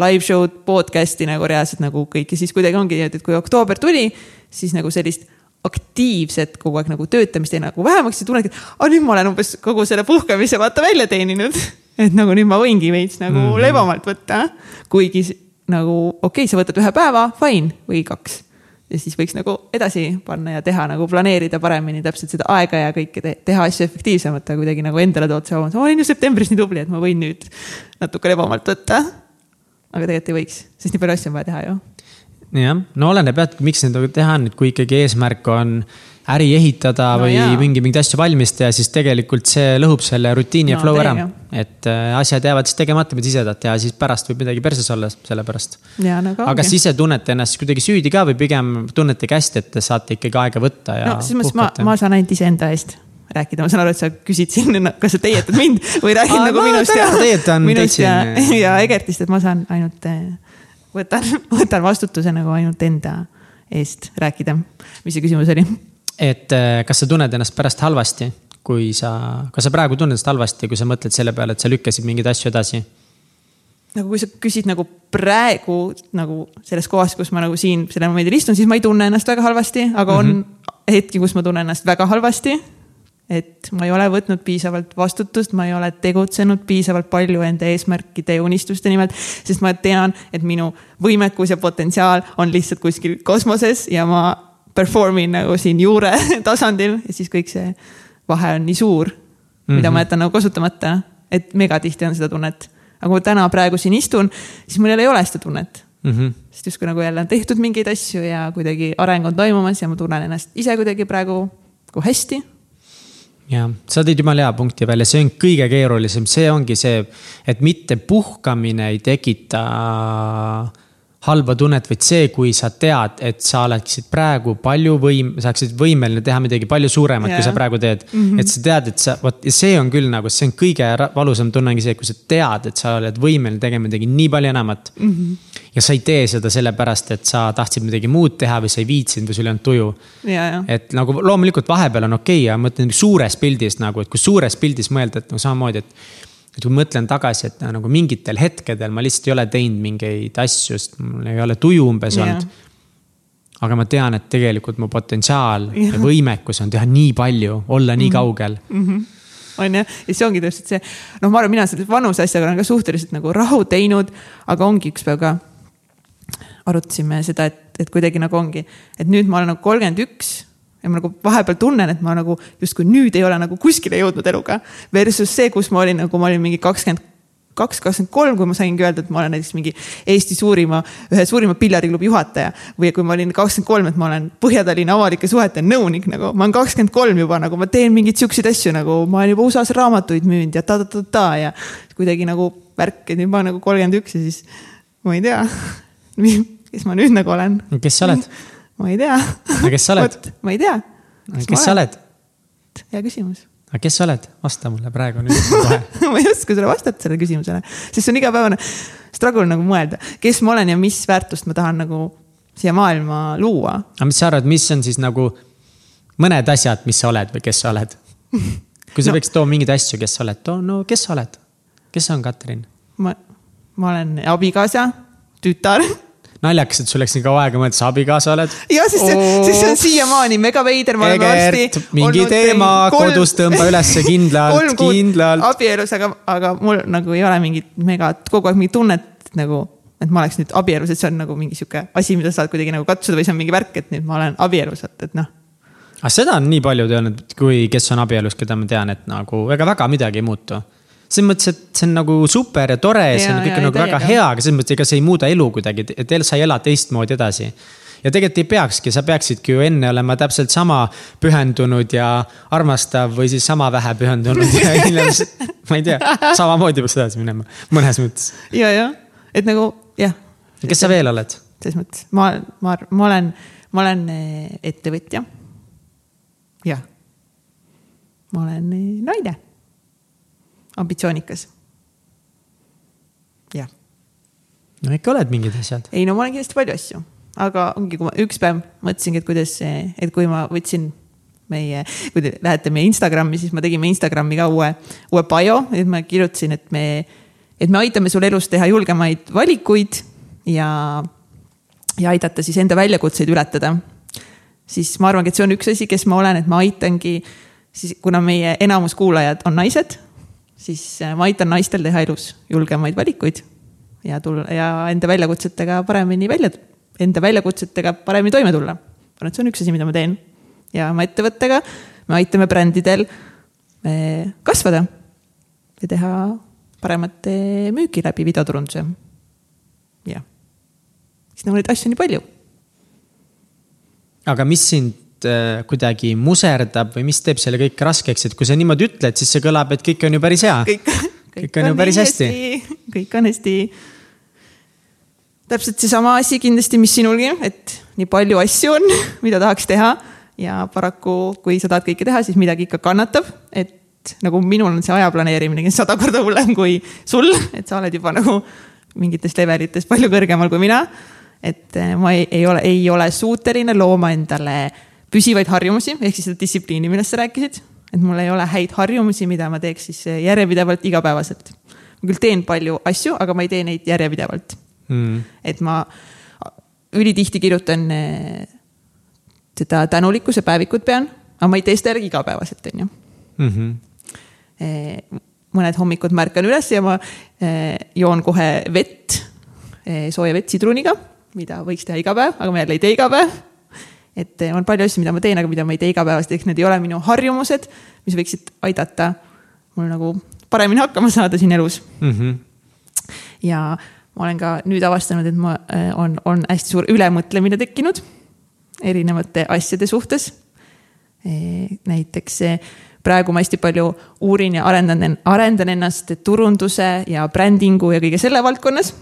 live show'd, podcast'i nagu reaalselt nagu kõik ja siis kuidagi ongi nii, et kui oktoober tuli, siis nagu sellist aktiivset kogu aeg nagu töötamist jäi nagu vähemaks ja tunnedki, et ah, nüüd ma olen umbes kogu selle puhkamise vaata välja teeninud. et nagu nüüd ma võingi veits nagu mm. -hmm. lebamalt võtta, kuigi nagu okei okay,, sa võtad ühe päeva, fine või kaks. ja siis võiks nagu edasi panna ja teha nagu planeerida paremini täpselt seda aega ja kõike te teha asju efektiivsemalt, aga kuidagi nagu endale tood see oma, ma olin ju septembris nii tubli, et ma võin nüüd natuke lebamalt võtta. aga tegelikult ei võiks, sest nii palju asju on vaja teha ju jah, no oleneb jah, et miks neid teha on, et kui ikkagi eesmärk on äri ehitada No või jaa. mingi, mingeid asju valmis teha, siis tegelikult see lõhub selle rutiini ja No flow ära. et äh, asjad jäävad siis tegemata, mida ise tahad teha, siis pärast võib midagi perses olla sellepärast. ja nagu aga kas ise tunnete ennast kuidagi süüdi ka või pigem tunnetegi hästi, et te saate ikkagi aega võtta ja no selles mõttes ma, ma saan ainult iseenda eest rääkida, ma saan aru, et sa küsid siin, kas sa teietad mind või räägid nagu minust ja minust ja, ja Egertist, et ma saan ainult, võtan, võtan vastutuse nagu ainult enda eest rääkida. mis see küsimus oli? et äh, kas sa tunned ennast pärast halvasti, kui sa, kas sa praegu tunned ennast halvasti, kui sa mõtled selle peale, et sa lükkasid mingeid asju edasi? nagu kui sa küsid nagu praegu nagu selles kohas, kus ma nagu siin sellel momendil istun, siis ma ei tunne ennast väga halvasti, aga on mm -hmm. hetki, kus ma tunnen ennast väga halvasti. Et ma ei ole võtnud piisavalt vastutust, ma ei ole tegutsenud piisavalt palju enda eesmärkide ja unistuste nimel, sest ma tean, et minu võimekus ja potentsiaal on lihtsalt kuskil kosmoses ja ma perform in nagu siin juure tasandil ja siis kõik see vahe on nii suur, mida mm -hmm. ma jätan nagu kasutamata, et megatihti on seda tunnet. aga kui ma täna praegu siin istun, siis mul ei ole seda tunnet mm. -hmm. sest justkui nagu jälle on tehtud mingeid asju ja kuidagi areng on toimumas ja ma tunnen ennast ise kuidagi praegu nagu hästi ja sa tõid jumala hea punkti välja, see on kõige keerulisem, see ongi see, et mitte puhkamine ei tekita halba tunnet, vaid see, kui sa tead, et sa oleksid praegu palju võim-, sa oleksid võimeline teha midagi palju suuremat yeah., kui sa praegu teed mm. -hmm. et sa tead, et sa, vot see on küll nagu, see on kõige valusam tunne ongi see, kui sa tead, et sa oled võimeline tegema midagi nii palju enamat mm. -hmm. ja sa ei tee seda sellepärast, et sa tahtsid midagi muud teha või sa ei viitsinud või sul ei olnud tuju yeah,. et nagu loomulikult vahepeal on okei okay, ja ma mõtlen suures pildis nagu, et kui suures pildis mõelda, et no samamoodi, et et kui mõtlen tagasi, et nagu mingitel hetkedel ma lihtsalt ei ole teinud mingeid asju, sest mul ei ole tuju umbes yeah. olnud. aga ma tean, et tegelikult mu potentsiaal yeah. ja võimekus on teha nii palju, olla nii mm -hmm. kaugel mm. -hmm on jah, ja see ongi täpselt see, noh, ma arvan, mina selle vanuse asjaga olen ka suhteliselt nagu rahu teinud, aga ongi üks päev ka. arutasime seda, et, et kuidagi nagu ongi, et nüüd ma olen nagu kolmkümmend üks ja ma nagu vahepeal tunnen, et ma nagu justkui nüüd ei ole nagu kuskile jõudnud eluga. Versus see, kus ma olin nagu, ma olin mingi kakskümmend kaks, kakskümmend kolm, kui ma saingi öelda, et ma olen näiteks mingi Eesti suurima, ühe suurima pillardiklubi juhataja. või kui ma olin kakskümmend kolm, et ma olen Põhja-Tallinna avalike suhete nõunik nagu, ma olen kakskümmend kolm juba nagu ma teen mingeid siukseid asju nagu ma olen juba USA-s raamatuid müünud ja ta-ta-ta-ta ja kuidagi nagu värk, et nüüd ma olen nagu kolmkümmend üks ja siis ma ei tea, kes ma nüüd nagu olen. kes sa oled? ma ei tea. aga kes sa oled? ma ei tea. kes sa oled? hea küsimus. aga kes sa oled, vasta mulle praegu nüüd kohe ma ei oska sulle vastata sellele küsimusele, sest see on igapäevane struggle nagu mõelda, kes ma olen ja mis väärtust ma tahan nagu siia maailma luua. aga mis sa arvad, mis on siis nagu mõned asjad, mis sa oled või kes sa oled? kui sa no. peaksid tooma mingeid asju, kes sa oled, too, no kes sa oled? kes on Katrin? ma, ma olen abikaasa, tütar naljakas, et sul läks nii kaua aega mõelda, sa abikaasa oled. ja siis see, siis see on siiamaani mega veider, me oleme varsti. mingi teema, kodus tõmba ülesse kindlalt, kindlalt. abielus, aga, aga mul nagu ei ole mingit mega, kogu aeg mingit tunnet nagu, et ma oleks nüüd abielus, et see on nagu mingi sihuke asi, mida sa saad kuidagi nagu katsuda või see on mingi värk, et nüüd ma olen abielus, et, et noh aga seda on nii paljud öelnud, kui, kes on abielus, keda ma tean, et nagu ega väga midagi ei muutu selles mõttes, et see on nagu super ja tore ja see on kõik ja, nagu väga hea, aga selles mõttes, ega see ei muuda elu kuidagi, et sa ei ela teistmoodi edasi ja tegelikult ei peakski, sa peaksidki ju enne olema täpselt sama pühendunud ja armastav või siis sama vähe pühendunud ja hiljem, ma ei tea, samamoodi peaks edasi minema, mõnes mõttes. ja, ja, et nagu jah. kes sa veel oled? selles mõttes, ma, ma, ma olen, ma olen eh, ettevõtja. jah. ma olen eh, naine ambitsioonikas. jah. no ikka oled mingid asjad. ei, no ma olen kindlasti palju asju, aga ongi, kui ma üks päev mõtlesingi, et kuidas see, et kui ma võtsin meie, kui te lähete meie Instagrami, siis me tegime Instagrami ka uue, uue bio, et ma kirjutasin, et me, et me aitame sul elus teha julgemaid valikuid ja, ja aidata siis enda väljakutseid ületada. siis ma arvangi, et see on üks asi, kes ma olen, et ma aitangi siis, kuna meie enamus kuulajad on naised siis äh, ma aitan naistel teha elus julgemaid valikuid ja tulla ja enda väljakutsetega paremini välja, enda väljakutsetega paremini toime tulla. ma arvan, et see on üks asi, mida ma teen. ja oma ettevõttega me aitame brändidel äh, kasvada ja teha paremat müüki läbi videoturunduse. jah, siis nagu neid asju on nii palju. aga mis sind kuidagi muserdab või mis teeb selle kõik raskeks, et kui sa niimoodi ütled, siis see kõlab, et kõik on ju päris hea. kõik, kõik, on ju päris hästi, hästi.. kõik on hästi. täpselt seesama asi kindlasti, mis sinulgi, et nii palju asju on, mida tahaks teha ja paraku, kui sa tahad kõike teha, siis midagi ikka kannatab, et nagu minul on see aja planeerimine sada korda hullem kui sul, et sa oled juba nagu mingitest levelitest palju kõrgemal kui mina. et äh, ma ei, ei ole, ei ole suuteline looma endale püsivaid harjumusi, ehk siis seda distsipliini, millest sa rääkisid. et mul ei ole häid harjumusi, mida ma teeks siis järjepidevalt, igapäevaselt. ma küll teen palju asju, aga ma ei tee neid järjepidevalt mm.. et ma ülitihti kirjutan eh, seda tänulikkuse päevikut pean, aga ma ei tee seda jällegi igapäevaselt, on ju. mm. -hmm. mõned hommikud ma ärkan üles ja ma eh, joon kohe vett, sooja vett sidruniga, mida võiks teha iga päev, aga ma jälle ei tee iga päev. Et on palju asju, mida ma teen, aga mida ma ei tee igapäevaselt, ehk need ei ole minu harjumused, mis võiksid aidata mul nagu paremini hakkama saada siin elus mm. -hmm. ja ma olen ka nüüd avastanud, et ma, on, on hästi suur ülemõtlemine tekkinud erinevate asjade suhtes. näiteks praegu ma hästi palju uurin ja arendan, arendan ennast turunduse ja brändingu ja kõige selle valdkonnas.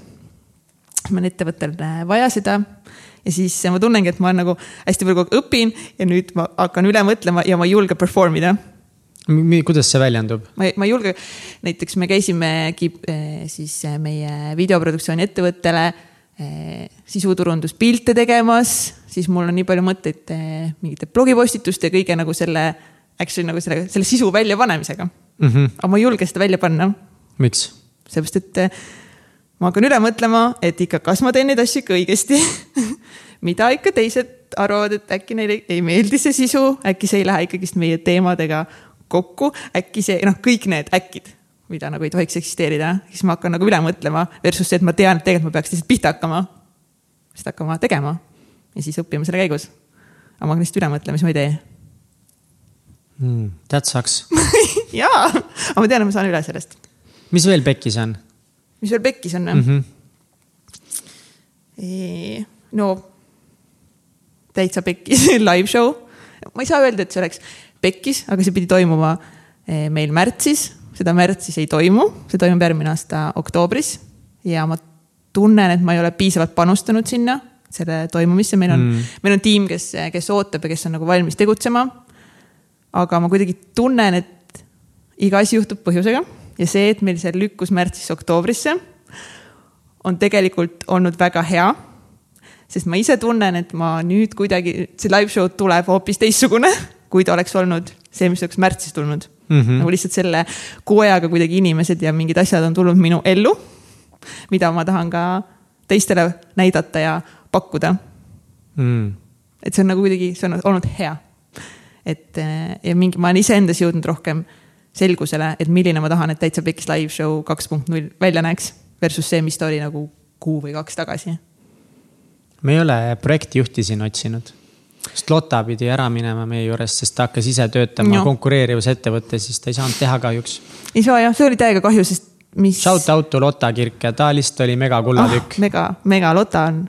mul on ettevõttel vaja seda ja siis ma tunnengi, et ma nagu hästi palju kogu aeg õpin ja nüüd ma hakkan üle mõtlema ja ma ei julge perform ida kuidas see väljendub? ma ei, ma ei julge, näiteks me käisimegi siis meie videoproduktsiooni ettevõttele sisuturunduspilte tegemas, siis mul on nii palju mõtteid mingite blogipostituste ja kõige nagu selle, actually nagu selle, selle sisu väljapanemisega mm. -hmm. aga ma ei julge seda välja panna. miks? seepärast, et ma hakkan üle mõtlema, et ikka, kas ma teen neid asju ikka õigesti mida ikka teised arvavad, et äkki neile ei meeldi see sisu, äkki see ei lähe ikkagist meie teemadega kokku, äkki see, noh, kõik need äkid mida nagu ei tohiks eksisteerida, siis ma hakkan nagu üle mõtlema versus see, et ma tean, et tegelikult ma peaks lihtsalt pihta hakkama. lihtsalt hakkama tegema ja siis õppima selle käigus. aga ma hakkan lihtsalt üle mõtlema, siis ma ei tee mm,. That sucks jaa, aga ma tean, et ma saan üle sellest. mis veel pekkis on? Mis veel pekkis on mm? -hmm. no täitsa pekkis live show. ma ei saa öelda, et see oleks pekkis, aga see pidi toimuma meil märtsis seda märtsis ei toimu, see toimub järgmine aasta oktoobris ja ma tunnen, et ma ei ole piisavalt panustanud sinna, selle toimumisse, meil on mm., meil on tiim, kes, kes ootab ja kes on nagu valmis tegutsema. aga ma kuidagi tunnen, et iga asi juhtub põhjusega ja see, et meil see lükkus märtsist oktoobrisse, on tegelikult olnud väga hea. sest ma ise tunnen, et ma nüüd kuidagi, see live show tuleb hoopis teistsugune, kui ta oleks olnud see, mis oleks märtsis tulnud mm. -hmm. nagu lihtsalt selle kuu ajaga kuidagi inimesed ja mingid asjad on tulnud minu ellu, mida ma tahan ka teistele näidata ja pakkuda mm.. et see on nagu kuidagi, see on olnud hea. et ja mingi, ma olen iseendas jõudnud rohkem selgusele, et milline ma tahan, et täitsa Pekkis live show kaks punkt null välja näeks versus see, mis ta oli nagu kuu või kaks tagasi. me ei ole projektijuhti siin otsinud sest Lotta pidi ära minema meie juurest, sest ta hakkas ise töötama no. konkureerivas ettevõttes, siis ta ei saanud teha kahjuks. ei saa jah, see oli täiega kahju, sest mis. Shout out to Lotta Kirk ja ta lihtsalt oli mega kullatükk ah,. mega, mega Lotta on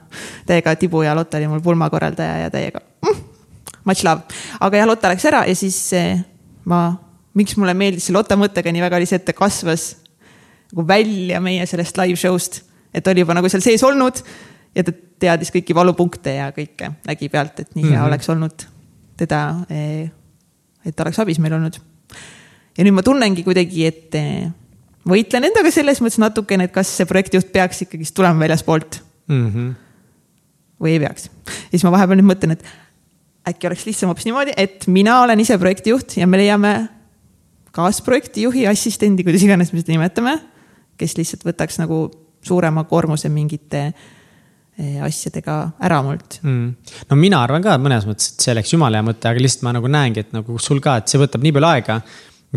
täiega tibu ja Lotta oli mul pulmakorraldaja ja täiega mm, much love. aga jah, Lotta läks ära ja siis eh, ma, miks mulle meeldis see Lotta mõte ka nii väga, oli see, et ta kasvas nagu välja meie sellest live show'st. et oli juba nagu seal sees olnud ja ta teadis kõiki valupunkte ja kõike, nägi pealt, et nii hea mm -hmm. oleks olnud teda, et ta oleks abis meil olnud. ja nüüd ma tunnengi kuidagi, et eh, võitlen endaga selles mõttes natukene, et kas see projektijuht peaks ikkagist tulema väljaspoolt mm. -hmm. või ei peaks. ja siis ma vahepeal nüüd mõtlen, et äkki oleks lihtsam hoopis niimoodi, et mina olen ise projektijuht ja me leiame kaasprojektijuhi, assistendi, kuidas iganes me seda nimetame, kes lihtsalt võtaks nagu suurema koormuse mingite Eh, asjadega ära mult mm.. no mina arvan ka mõnes mõttes, et see oleks jumala hea mõte, aga lihtsalt ma nagu näengi, et nagu sul ka, et see võtab nii palju aega.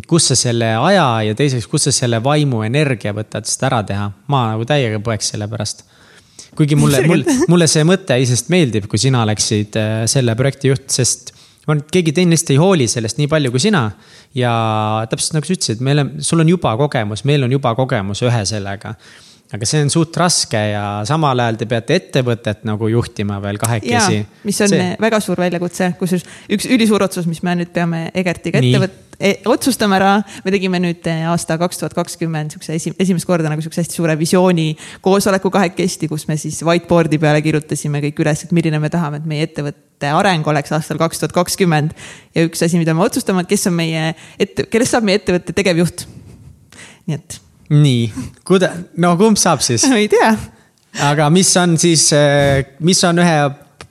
kus sa selle aja ja teiseks, kus sa selle vaimu, energia võtad seda ära teha, ma nagu täiega põeks selle pärast. kuigi mulle, mulle, mulle see mõte iseenesest meeldib, kui sina oleksid äh, selle projekti juht, sest ma arvan, et keegi teine lihtsalt ei hooli sellest nii palju kui sina. ja täpselt nagu sa ütlesid, meil on, sul on juba kogemus, meil on juba kogemus ühe sellega aga see on suht raske ja samal ajal te peate ettevõtet nagu juhtima veel kahekesi. mis on see... väga suur väljakutse, kusjuures üks ülisuur otsus, mis me nüüd peame Egertiga ette võtma e, otsustame ära, me tegime nüüd eh, aasta kaks tuhat kakskümmend siukse esi, esimest korda nagu siukse hästi suure visiooni koosoleku kahekesti, kus me siis whiteboard'i peale kirjutasime kõik üles, et milline me tahame, et meie ettevõtte areng oleks aastal kaks tuhat kakskümmend. ja üks asi, mida me otsustame, et kes on meie ette, kellest saab meie ettevõtte tegevjuht. nii et nii, kuida-, no kumb saab siis? ei tea. aga mis on siis, eh, mis on ühe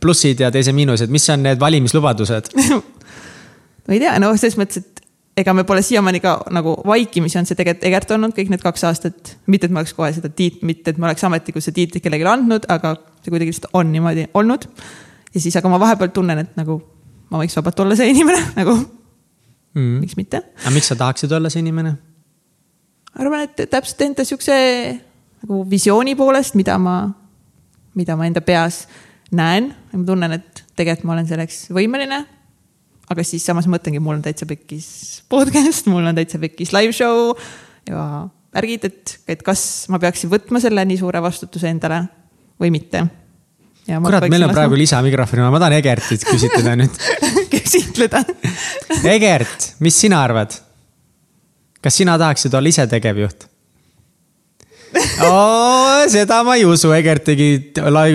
plussid ja teise miinused, mis on need valimislubadused ma ei tea, no selles mõttes, et ega me pole siiamaani ka nagu vaikimisi on see tegelikult Egert olnud kõik need kaks aastat. mitte, et ma oleks kohe seda tiit-, mitte, et ma oleks ametlikult seda tiitlit kellelegi andnud, aga see kuidagi lihtsalt on niimoodi olnud. ja siis, aga ma vahepeal tunnen, et nagu ma võiks vabalt olla see inimene nagu mm.. miks mitte aga miks sa tahaksid olla see inimene? arvan, et täpselt enda siukse nagu visiooni poolest, mida ma, mida ma enda peas näen ja ma tunnen, et tegelikult ma olen selleks võimeline. aga siis samas mõtlengi, mul on täitsa pekkis podcast, mul on täitsa pekkis live show ja värgid, et, et kas ma peaksin võtma selle nii suure vastutuse endale või mitte. kurat, meil on praegu lisamikrofon, ma tahan Egertit küsitleda nüüd. küsitleda. Egert, mis sina arvad? Kas sina tahaksid olla ise tegevjuht? seda ma ei usu, Egert tegi,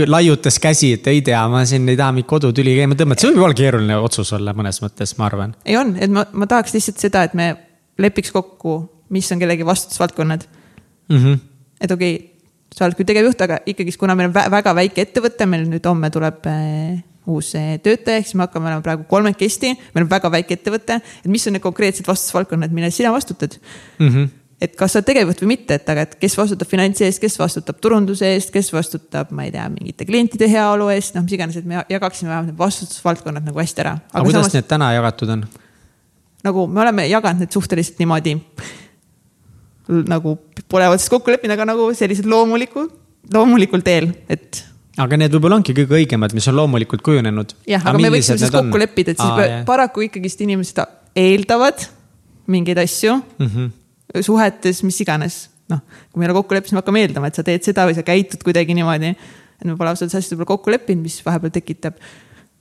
laiutas käsi, et ei tea, ma siin ei taha mingit kodutüli käima tõmmata, see võib olla keeruline otsus olla mõnes mõttes, ma arvan. ei on, et ma, ma tahaks lihtsalt seda, et me lepiks kokku, mis on kellegi vastutusvaldkonnad Mm -hmm. et okei okay,, sa oled küll tegevjuht, aga ikkagist, kuna meil on vä väga väike ettevõte, meil nüüd homme tuleb äh, uus äh, töötaja, siis me hakkame olema praegu kolmekesti, meil on väga väike ettevõte, et mis on need konkreetsed vastutusvaldkonnad, mille sina vastutad Mm -hmm. et kas sa oled tegevjuht või mitte, et aga, et kes vastutab finantsi eest, kes vastutab turunduse eest, kes vastutab, ma ei tea, mingite klientide heaolu eest, noh, mis iganes, et me jagaksime vähemalt need vastutusvaldkonnad nagu hästi ära. aga kuidas samas... need täna jagatud on? nagu me oleme jaganud need suhteliselt niimoodi nagu pole otseselt kokku leppinud, aga nagu sellised loomuliku, loomulikul teel, et aga need võib-olla ongi kõige õigemad, mis on loomulikult kujunenud. jah, aga me võiksime siis kokku leppida, et siis Aa, paraku ikkagist inimesed eeldavad mingeid asju mm -hmm. suhetes, mis iganes. noh, kui me ei ole kokku leppinud, siis me hakkame eeldama, et sa teed seda või sa käitud kuidagi niimoodi. et me pole ausalt asjades võib-olla kokku leppinud, mis vahepeal tekitab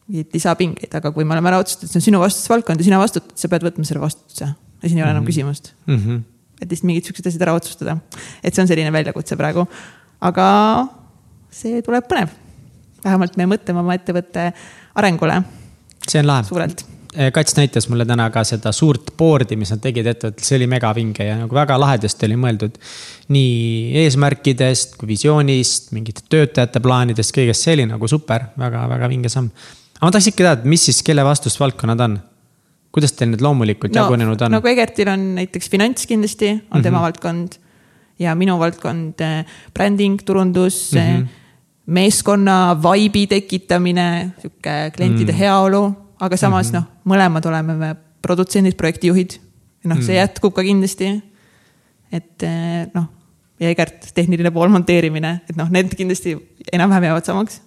mingeid lisapingeid, aga kui me oleme ära otsustatud, see on sinu vastutusvaldkond ja sina vastutad, sa pead võtma selle vastutuse ja siin ei ole mm -hmm. enam küsimust mm. -hmm. et lihtsalt mingid siuksed asjad ära otsustada, et see on selline väljakutse praegu, aga see tuleb põnev. vähemalt me mõtleme oma ettevõtte arengule see on lahe. suurelt Kats näitas mulle täna ka seda suurt board'i, mis nad tegid ettevõttel, see oli megavinge ja nagu väga lahedasti oli mõeldud. nii eesmärkidest kui visioonist, mingite töötajate plaanidest, kõigest, see oli nagu super väga,, väga-väga vinge samm. aga ma tahaks ikka teada, mis siis, kelle vastusvaldkonnad on? kuidas teil need loomulikult no, jagunenud on? nagu Egertil on näiteks finants kindlasti on mm -hmm. tema valdkond ja minu valdkond bränding, turundus mm, -hmm. Meeskonna vibe'i tekitamine, sihuke klientide mm heaolu aga samas mm -hmm. noh, mõlemad oleme me produtsendid, projektijuhid. noh, see jätkub ka kindlasti. et noh, ja Egert, tehniline pool, monteerimine, et noh, need kindlasti enam-vähem jäävad samaks.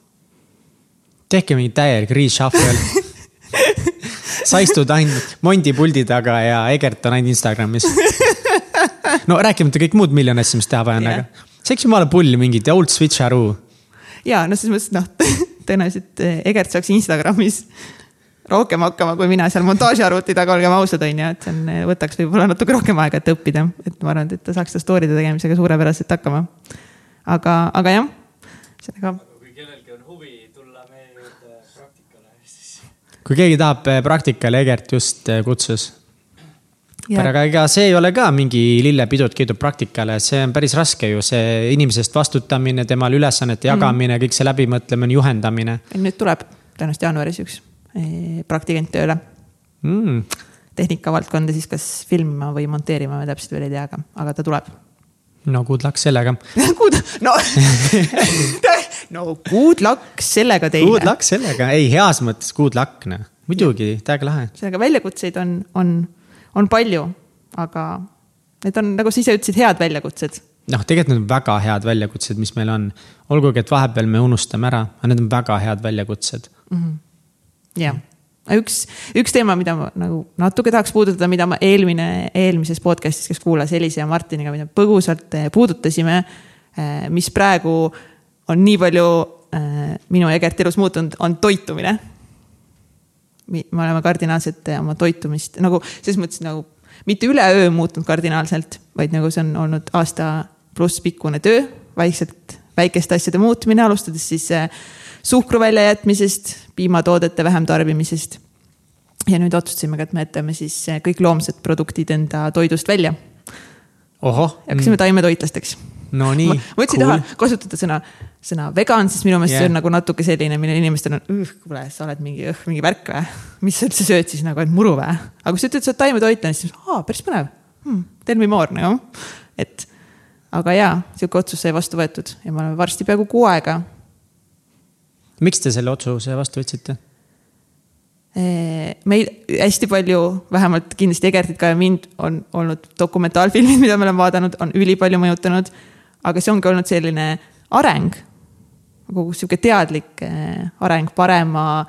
tehke mingi täielik reshuffle sa istud ainult Mondi puldi taga ja Egert on ainult Instagramis. no rääkimata kõik muud miljon asja, mis teha vaja on, aga saaks jumala pulli mingit old switcheroo. Ja no selles mõttes noh, tõenäoliselt Egert saaks Instagramis rohkem hakkama kui mina seal montaažiarvuti taga, olgem ausad, on ju, et see on, võtaks võib-olla natuke rohkem aega, et õppida, et ma arvan, et ta saaks seda story'de tegemisega suurepäraselt hakkama. aga, aga jah, sellega. kui kellelgi on huvi tulla meie juurde praktikale, siis. kui keegi tahab praktikale, Egert just kutsus. Aga ega see ei ole ka mingi lillepidu, et keedub praktikale, see on päris raske ju, see inimesest vastutamine, temale ülesannete jagamine mm, kõik see läbimõtlemine, juhendamine. nüüd tuleb tõenäoliselt jaanuaris üks praktikant tööle mm.. tehnika valdkonda siis kas filmima või monteerima, me täpselt veel ei tea, aga, aga ta tuleb. no good luck sellega Good, no no good luck sellega teile. Good luck sellega, ei heas mõttes good luck noh, muidugi, täiega lahe. sellega väljakutseid on, on, on palju, aga need on, nagu sa ise ütlesid, head väljakutsed noh, tegelikult need on väga head väljakutsed, mis meil on. olgugi, et vahepeal me unustame ära, aga need on väga head väljakutsed mm. -hmm jah, üks, üks teema, mida ma nagu natuke tahaks puudutada, mida ma eelmine, eelmises podcast'is, kes kuulas Elise ja Martiniga, mida põgusalt puudutasime. mis praegu on nii palju äh, minu ja Egert elus muutunud, on toitumine. Me oleme kardinaalselt oma toitumist nagu selles mõttes nagu mitte üleöö muutunud kardinaalselt, vaid nagu see on olnud aasta pluss pikkune töö, vaikselt väikeste asjade muutmine, alustades siis äh, suhkru väljajätmisest, piimatoodete vähem tarbimisest. ja nüüd otsustasime ka, et me jätame siis kõik loomsed produktid enda toidust välja. ohoh. hakkasime mm. taimetoitlasteks. No nii. ma üldse ei taha kasutada sõna, sõna vegan, sest minu meelest yeah. see on nagu natuke selline, mille inimestel on, kuule, sa oled mingi, mingi värk või? mis sa üldse sööd siis nagu, et muru või? aga kui sa ütled, sa oled taimetoitlane, siis aa, päris põnev hmm,. Tell me more nagu, et aga jaa, sihuke otsus sai vastu võetud ja me oleme varsti peaaegu kuu aega miks te selle otsuse vastu võtsite? meil hästi palju, vähemalt kindlasti Egertit ka ja mind on olnud dokumentaalfilmid, mida me oleme vaadanud, on ülipalju mõjutanud. Aga see ongi olnud selline areng, nagu sihuke teadlik eh, areng parema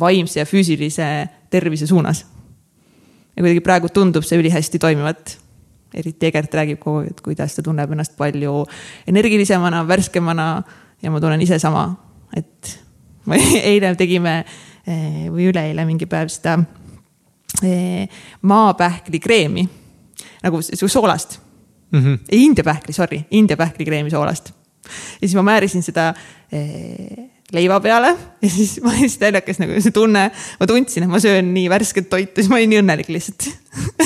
vaimse ja füüsilise tervise suunas. ja kuidagi praegu tundub see ülihästi toimivat. eriti Egert räägib kogu aeg, et kuidas ta tunneb ennast palju energilisemana, värskemana ja ma tunnen ise sama, et me eile tegime Eh, või üleeile mingi päev seda eh, maapähklikreemi nagu soolast mm. -hmm. India pähkli, sorry, India pähklikreemi soolast. ja siis ma määrisin seda eh, leiva peale ja siis ma olin hästi naljakas nagu see tunne, ma tundsin, et ma söön nii värsket toitu, siis ma olin nii õnnelik lihtsalt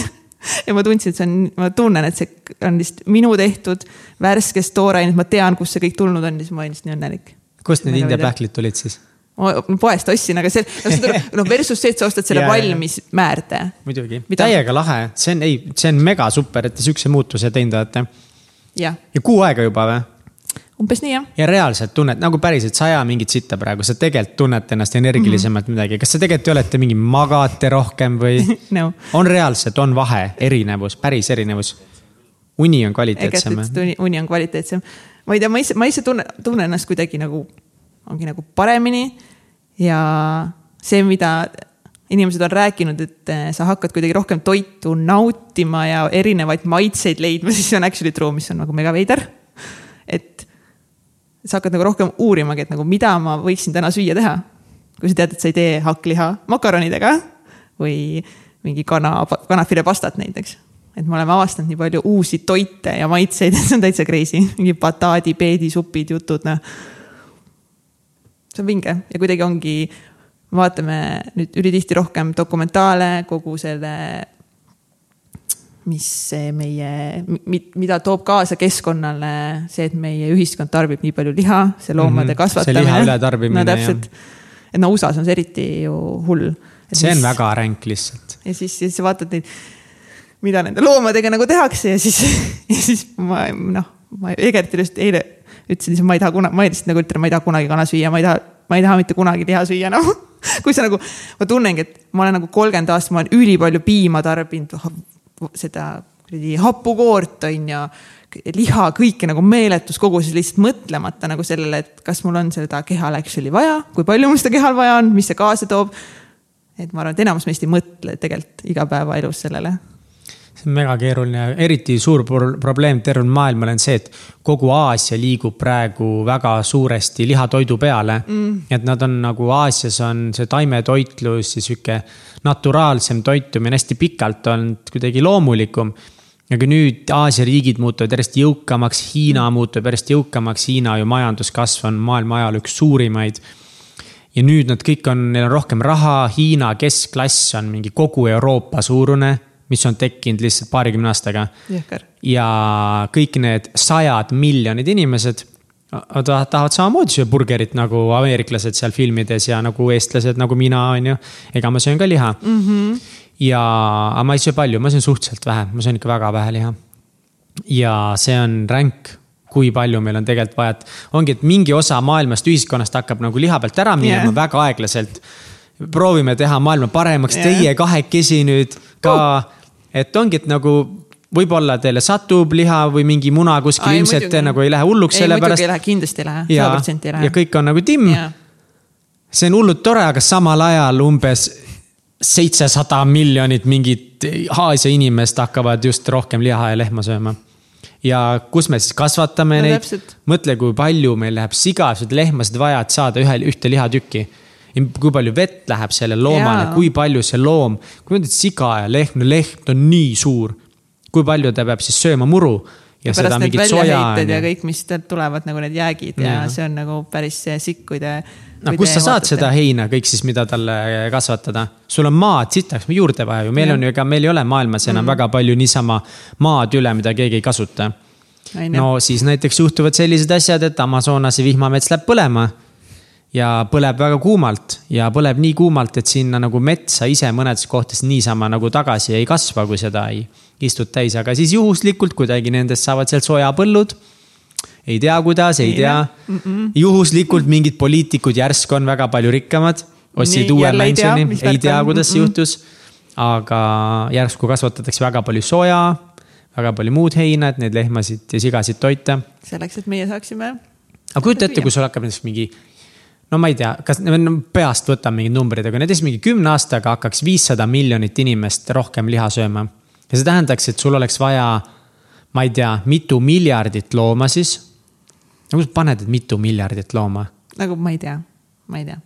ja ma tundsin, et see on, ma tunnen, et see on lihtsalt minu tehtud värskest toorainet, ma tean, kust see kõik tulnud on siis ma olin lihtsalt nii õnnelik. kust need India pähklid tulid siis? Poest ostsin, aga see, noh versus see, et sa ostad selle yeah. valmis määrde. muidugi, täiega lahe, see on, ei, see on mega super, et te sihukese muutuse teinud olete. ja kuu aega juba või? umbes nii jah. ja reaalselt tunned nagu päriselt, sa ei aja mingit sitta praegu, sa tegelikult tunned ennast energilisemalt mm -hmm. midagi, kas sa tegelikult olete mingi magate rohkem või no.? on reaalselt, on vahe, erinevus, päris erinevus. uni on kvaliteetsem. uni on kvaliteetsem, ma ei tea, ma ise, ma ise tunnen, tunnen ennast kuidagi nagu ongi nagu paremini. ja see, mida inimesed on rääkinud, et eh, sa hakkad kuidagi rohkem toitu nautima ja erinevaid maitseid leidma, siis see on actually true, mis on nagu mega veider. et sa hakkad nagu rohkem uurimagi, et nagu mida ma võiksin täna süüa teha. kui sa tead, et sa ei tee hakkliha makaronidega või mingi kana, kanafilipastat näiteks. et me oleme avastanud nii palju uusi toite ja maitseid, et see on täitsa crazy, mingi bataadi, peedisupid, jutud, noh see on vinge ja kuidagi ongi, vaatame nüüd ülitihti rohkem dokumentaale, kogu selle, mis see meie, mida toob kaasa keskkonnale see, et meie ühiskond tarbib nii palju liha, see loomade mm -hmm. kasvatamine. see liha ületarbimine. no täpselt, et no USA-s on see eriti ju hull. see on mis, väga ränk lihtsalt. ja siis, siis sa vaatad neid, mida nende loomadega nagu tehakse ja siis, ja siis ma noh, ma Egertile just eile ütlesin lihtsalt, ma ei taha kunagi, ma lihtsalt nagu ütlen, ma ei taha kunagi kana süüa, ma ei taha, ma ei taha mitte kunagi liha süüa enam no. kui sa nagu, ma tunnengi, et ma olen nagu kolmkümmend aastat, ma olen ülipalju piima tarbinud, seda kuradi hapukoort on ju liha, kõike nagu meeletus koguses lihtsalt mõtlemata nagu sellele, et kas mul on seda kehal actually vaja, kui palju mul seda kehal vaja on, mis see kaasa toob. et ma arvan, et enamus meist ei mõtle tegelikult igapäevaelus sellele see on mega keeruline, eriti suur probleem tervel maailmal on see, et kogu Aasia liigub praegu väga suuresti lihatoidu peale. Mm.. et nad on nagu Aasias on see taimetoitlus ja sihuke naturaalsem toitumine hästi pikalt olnud kuidagi loomulikum. aga nüüd Aasia riigid muutuvad järjest jõukamaks, Hiina mm. muutub järjest jõukamaks, Hiina ju majanduskasv on maailma ajaloo üks suurimaid. Ja nüüd nad kõik on, neil on rohkem raha, Hiina keskklass on mingi kogu Euroopa suurune mis on tekkinud lihtsalt paarikümne aastaga. ja kõik need sajad miljonid inimesed tahavad samamoodi süüa burgerit nagu ameeriklased seal filmides ja nagu eestlased nagu mina, on ju. ega ma söön ka liha mm. -hmm. ja, aga ma ei söö palju, ma söön suhteliselt vähe, ma söön ikka väga vähe liha. ja see on ränk, kui palju meil on tegelikult vaja, et ongi, et mingi osa maailmast, ühiskonnast hakkab nagu liha pealt ära minema yeah. väga aeglaselt. proovime teha maailma paremaks yeah., teie kahekesi nüüd ka uh et ongi, et nagu võib-olla teile satub liha või mingi muna kuskil, ilmselt muidugi. te nagu ei lähe hulluks selle pärast. ei lähe, kindlasti ei lähe, sada protsenti ei lähe. ja kõik on nagu timm. see on hullult tore, aga samal ajal umbes seitsesada miljonit mingit Aasia inimest hakkavad just rohkem liha ja lehma sööma. ja kus me siis kasvatame no, neid, mõtle, kui palju meil läheb sigasid, lehmasid vaja, et saada ühe, ühte lihatükki kui palju vett läheb sellele loomale, kui palju see loom, kui ütlen siga ja lehm, no lehm on nii suur. kui palju ta peab siis sööma muru ja, ja seda mingit soja. ja kõik, mis tulevad nagu need jäägid ja, ja see on nagu päris sikk, kui te. no kust sa saad seda heina kõik siis, mida talle kasvatada? sul on maad sitaks juurde vaja ju, meil ja. on ju, ega meil ei ole maailmas enam mm. väga palju niisama maad üle, mida keegi ei kasuta. no siis näiteks juhtuvad sellised asjad, et Amazonase vihmamets läheb põlema ja põleb väga kuumalt ja põleb nii kuumalt, et sinna nagu metsa ise mõnedes kohtades niisama nagu tagasi ei kasva, kui seda ei istud täis, aga siis juhuslikult kuidagi nendest saavad sealt sojapõllud. ei tea, kuidas, ei tea. juhuslikult mingid poliitikud järsku on väga palju rikkamad ostsid uue jälle ei tea, mansioni ei tea, kuidas see Mm-mm. juhtus. aga järsku kasvatatakse väga palju soja, väga palju muud heina, et neid lehmasid ja sigasid toita selleks, et meie saaksime. aga kujuta ette, kui sul hakkab näiteks mingi, no ma ei tea, kas peast võtan mingid numbrid, aga näiteks mingi kümne aastaga hakkaks viissada miljonit inimest rohkem liha sööma. ja see tähendaks, et sul oleks vaja, ma ei tea, mitu miljardit looma siis. no kus sa paned, et mitu miljardit looma? nagu ma ei tea, ma ei tea.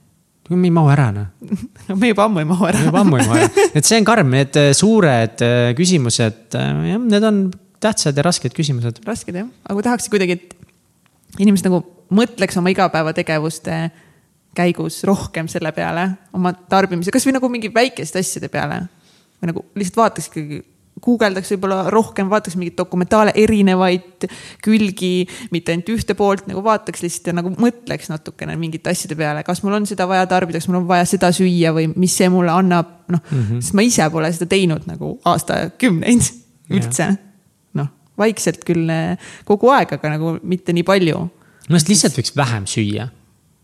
me ei mahu ära noh, no me juba ammu ei mahu ära juba ammu ei mahu ära. et see on karm, need äh, suured äh, küsimused, jah, need on tähtsad ja rasked küsimused. rasked jah, aga kui tahaks kuidagi, et inimesed nagu mõtleks oma igapäevategevuste käigus rohkem selle peale, oma tarbimise, kasvõi nagu mingi väikeste asjade peale. või nagu lihtsalt vaataks ikkagi, guugeldaks võib-olla rohkem, vaataks mingeid dokumentaale, erinevaid külgi, mitte ainult ühte poolt, nagu vaataks lihtsalt ja nagu mõtleks natukene mingite asjade peale, kas mul on seda vaja tarbida, kas mul on vaja seda süüa või mis see mulle annab, noh mm -hmm., sest ma ise pole seda teinud nagu aastakümneid üldse noh, vaikselt küll eh, kogu aeg, aga nagu mitte nii palju. arust lihtsalt võiks vähem süüa.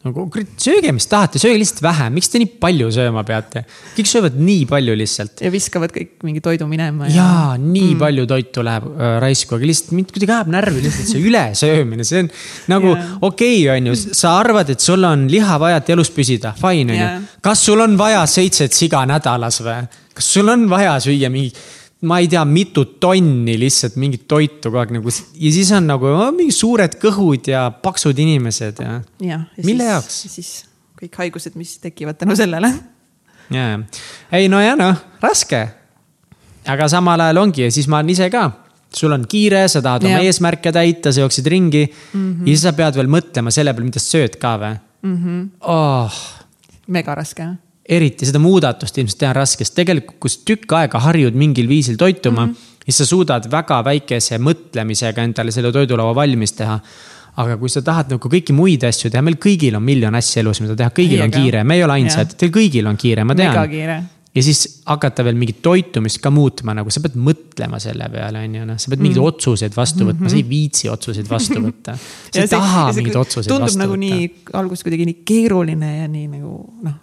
Nagu sööge, mis tahate, sööge lihtsalt vähem, miks te nii palju sööma peate? kõik söövad nii palju lihtsalt. ja viskavad kõik mingi toidu minema. jaa, nii mm. palju toitu läheb äh, raisku, aga lihtsalt mind kuidagi ajab närvi lihtsalt see ülesöömine, see on nagu Jaa. okei okay,, on ju, sa arvad, et sul on liha vaja, et elus püsida, fine on Jaa. ju. kas sul on vaja seitset siga nädalas või? kas sul on vaja süüa mingi, ma ei tea, mitu tonni lihtsalt mingit toitu kogu aeg nagu ja siis on nagu mingi suured kõhud ja paksud inimesed ja jah. Mille jaoks? siis kõik haigused, mis tekivad tänu sellele. jaa, ei no ja noh, raske. aga samal ajal ongi ja siis ma olen ise ka, sul on kiire, sa tahad oma Jah. eesmärke täita, sa jooksid ringi mm. -hmm. ja siis sa pead veel mõtlema selle peale, mida sa sööd ka või mm. -hmm. Oh, mega raske. Eriti seda muudatust ilmselt teha on raske, sest tegelikult, kui sa tükk aega harjud mingil viisil toituma mm, -hmm. siis sa suudad väga väikese mõtlemisega endale selle toidulaua valmis teha. Aga kui sa tahad nagu kõiki muid asju teha, meil kõigil on miljon asja elus, mida teha, kõigil Ei, on kiire, me ei ole ainsad, teil kõigil on kiire, ma tean. Ja siis hakata veel mingit toitumist ka muutma, nagu sa pead mõtlema selle peale, on ju, noh, sa pead mingeid mm. otsuseid vastu võtma, sa ei viitsi otsuseid vastu võtta. sa ei taha mingeid otsuseid tundub vastu nagu võtta. nii alguses kuidagi nii keeruline ja nii nagu noh,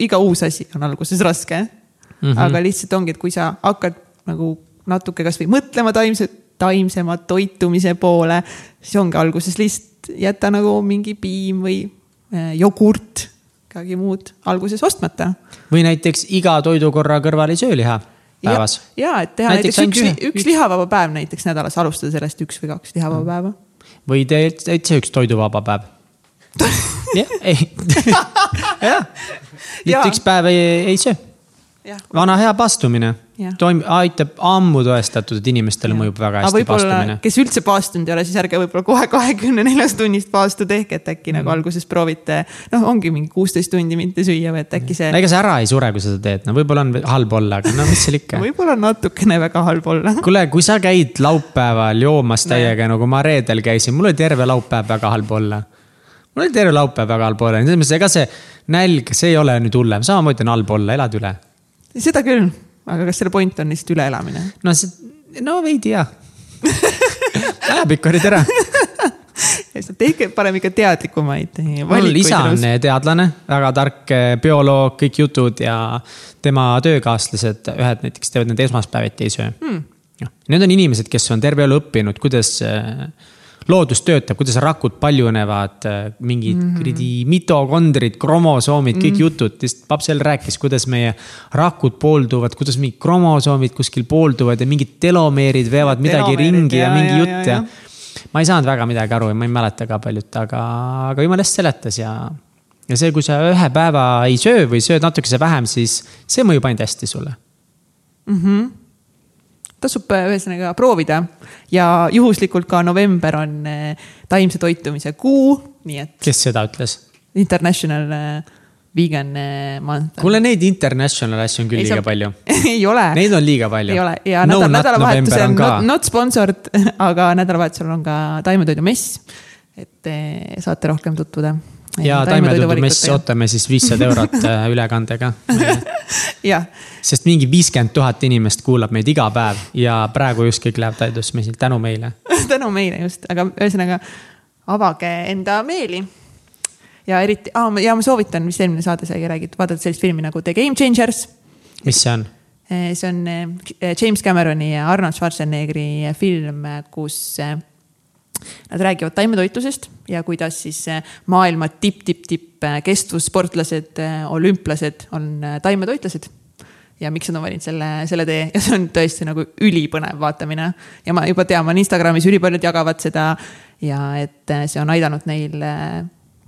iga uus asi on alguses raske mm. -hmm. aga lihtsalt ongi, et kui sa hakkad nagu natuke kasvõi mõtlema taimse, taimsema toitumise poole, siis ongi alguses lihtsalt jäta nagu mingi piim või eh, jogurt, midagi muud alguses ostmata või näiteks iga toidukorra kõrval ei söö liha päevas. ja et teha Näiteks näiteks, üks, ühe- üks lihavaba päev näiteks nädalas, alustada sellest üks või kaks lihavaba päeva. või täitsa üks toiduvaba päev. jah, ei. jah, Jaa. üks päev ei, ei söö. vana hea paastumine Jah. toim-, aitab ammu tõestatud, et inimestele mõjub väga hästi paastumine. kes üldse paastunud ei ole, siis ärge võib-olla kohe kahekümne neljast tunnist paastu tehke, et äkki mm. nagu alguses proovite. noh, ongi mingi kuusteist tundi mitte süüa või et äkki see ega sa ära ei sure, kui sa seda teed, no võib-olla on halb olla, aga no mis seal ikka. võib-olla on natukene väga halb olla. kuule, kui sa käid laupäeval joomas täiega, nagu ma reedel käisin, mul oli terve laupäev väga halb olla. Mul oli terve laupäev väga halb olla, selles mõttes, ega see nälg, see ei ole nüüd hullem, samamoodi on halb olla, elad üle. seda küll, aga kas selle point on lihtsalt üleelamine? no see, no veidi jah. ajapikk olid ära. tehke parem ikka teadlikumaid. mul isa on teadlane, väga tark eh, bioloog, kõik jutud ja tema töökaaslased, ühed näiteks teevad need esmaspäeviti ei söö hmm.. Need on inimesed, kes on terve elu õppinud, kuidas eh, loodus töötab, kuidas rakud paljunevad, mingid mm -hmm. kuradi mitokondrid, kromosoomid, kõik mm -hmm. jutud, lihtsalt paps jälle rääkis, kuidas meie rakud poolduvad, kuidas mingid kromosoomid kuskil poolduvad ja mingid telomeerid veavad midagi Telomeerid, ringi ja, ja, mingi ja, jutt ja, ja, ja. ma ei saanud väga midagi aru ja ma ei mäleta ka paljut, aga, aga jumala eest seletas ja, ja see, kui sa ühe päeva ei söö või sööd natukese vähem, siis see mõjub ainult hästi sulle. Tasub äh, ühesõnaga proovida ja juhuslikult ka november on äh, taimse toitumise kuu, nii et kes seda ütles? International äh, Vegan Month. kuule, neid international asju on küll Ei liiga saa- palju. ei ole. Neid on liiga palju. ei ole ja No nädalavahetusel on ka. not, not sponsored, aga nädalavahetusel on ka taimetoidumess. et saate rohkem tutvuda. Ja taimetoidumess, ootame siis viissada eurot äh, ülekandega. jah, sest mingi viiskümmend tuhat inimest kuulab meid iga päev ja praegu just kõik läheb taidusmessil, tänu meile. tänu meile just, aga ühesõnaga avage enda meeli. ja eriti ah,, ja ma soovitan, mis eelmine saade sai räägitud, vaadata sellist filmi nagu The Game Changers. mis see on? see on eh, James Cameroni ja Arnold Schwarzeneggeri film, kus eh, Nad räägivad taimetoitlusest ja kuidas siis eh, maailma tipp-tipp-tipp eh, kestvussportlased, olümplased on eh, taimetoitlased ja miks nad on valinud selle, selle tee ja see on tõesti nagu ülipõnev vaatamine. ja ma juba tean, ma olen Instagramis ülipaljud jagavad seda ja et eh, see on aidanud neil eh,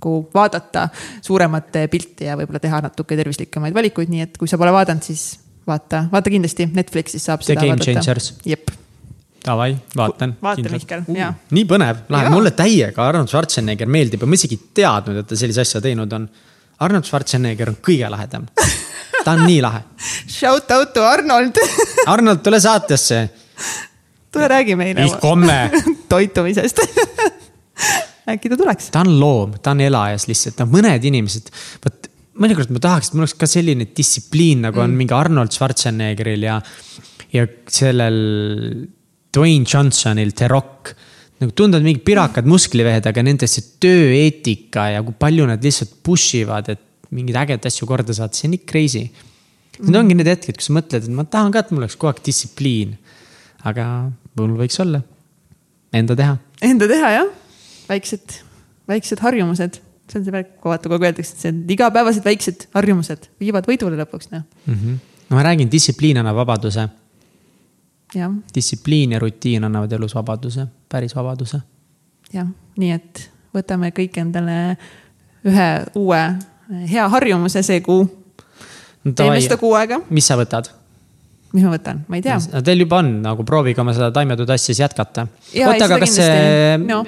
nagu vaadata suuremat eh, pilti ja võib-olla teha natuke tervislikumaid valikuid, nii et kui sa pole vaadanud, siis vaata, vaata kindlasti Netflixis saab The seda Game vaadata. Changers. jep, Davai, vaatan. Vaata, Mihkel, jaa. nii põnev, lahe, mulle täiega Arnold Schwarzenegger meeldib ja ma isegi teadnud, et ta sellise asja teinud on. Arnold Schwarzenegger on kõige lahedam. ta on nii lahe. shout out to Arnold Arnold, tule saatesse. tule räägi meile Ich komme. toitumisest äkki ta tuleks? ta on loom, ta on elajas lihtsalt, no mõned inimesed, vot mõnikord ma tahaks, et mul oleks ka selline distsipliin nagu mm. on mingi Arnold Schwarzeneggeril ja, ja sellel Dwayne Johnsonil, The Rock. nagu tunduvad mingid pirakad musklivehed, aga nende see tööeetika ja kui palju nad lihtsalt push ivad, et mingeid ägedaid asju korda saada, see on nii crazy. Need ongi need hetked, kus sa mõtled, et ma tahan ka, et mul oleks kogu aeg distsipliin. aga mul võiks olla enda teha Enda teha jah, väiksed, väiksed harjumused, see on see värk, vaata kogu aeg öeldakse, et see on igapäevased väiksed harjumused viivad võidule lõpuks noh, mm. -hmm. no ma räägin, distsipliin annab vabaduse distsipliin ja rutiin annavad elus vabaduse, päris vabaduse. jah, nii et võtame kõik endale ühe uue hea harjumuse see kuu. teeme seda kuu aega, mis sa võtad? mis ma võtan, ma ei tea. no teil juba on nagu proovige oma seda taimetoidu asja siis jätkata. Oota, aga kas see. No.,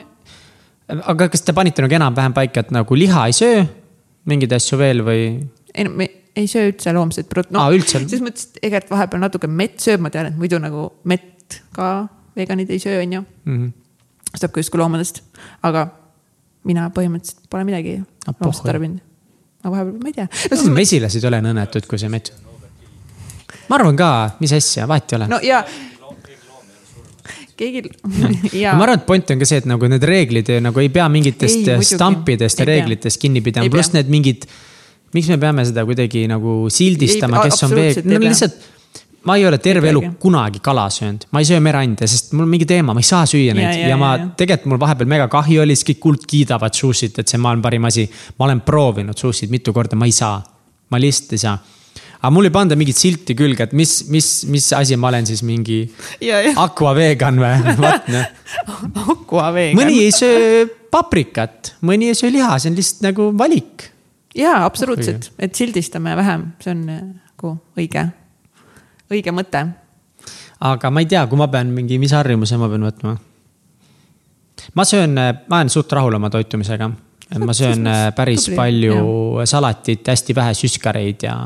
aga kas te panite nagu enam-vähem paika, et nagu liha ei söö mingeid asju veel või? ei no me ei söö üldse loomset prot-, noh Aa, selles mõttes, et ega et vahepeal natuke mett sööb, ma tean, et muidu nagu mett ka veganid ei söö, on ju. Mhm. saab ka justkui loomadest, aga mina põhimõtteliselt pole midagi Ah, loomset tarbinud. aga vahepeal ma ei tea no,. siis... mesilased ei ole nii õnnetud, kui see mets. ma arvan ka, mis asja, vahet ei ole no ja keegi ja ma arvan, et point on ka see, et nagu need reeglid nagu ei pea mingitest Ei, stampidest ja reeglitest kinni pidama pluss need mingid. Miks me peame seda kuidagi nagu sildistama, kes on ei no lihtsalt. ma ei ole terve elu kunagi kala söönud, ma ei söö mereande, sest mul on mingi teema, ma ei saa süüa neid. Ja, ja, ja, ma tegelikult mul vahepeal mega kahju oli, siis kõik kuld kiidavad sushit, et see on maailma parim asi. ma olen proovinud sushit mitu korda, ma ei saa, ma lihtsalt ei saa. Aga mul ei panda mingit silti külge, et mis, mis, mis asi ma olen siis mingi ja, ja aqua vegan või, vot noh. Aqua vegan. mõni ei söö paprikat, mõni ei söö liha, see on lihtsalt nagu valik. jaa, absoluutselt, et sildistame vähem, see on nagu õige, õige mõte. aga ma ei tea, kui ma pean mingi, mis harjumuse ma pean võtma. ma söön, ma olen suht rahul oma toitumisega. ma söön äh, päris Tubli, palju salatit, hästi vähe süskareid ja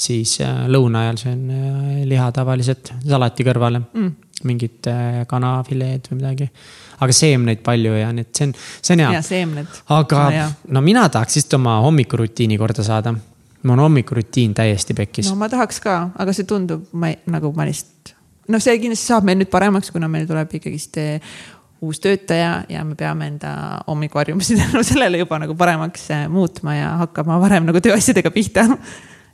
siis äh, lõuna ajal söön äh, liha tavaliselt salati kõrvale mm.. Mingit äh, kanafileed või midagi. aga seemneid palju ja nii et see on, see on hea aga No no mina tahaks lihtsalt oma hommikurutiini korda saada. mul on hommikurutiin täiesti pekkis no ma tahaks ka, aga see tundub, ma ei, nagu ma lihtsalt, noh, see kindlasti saab meil nüüd paremaks, kuna meil tuleb ikkagist eh, uus töötaja ja me peame enda hommikuharjumusi tänu sellele juba nagu paremaks eh, muutma ja hakkama varem nagu tööasjadega pihta.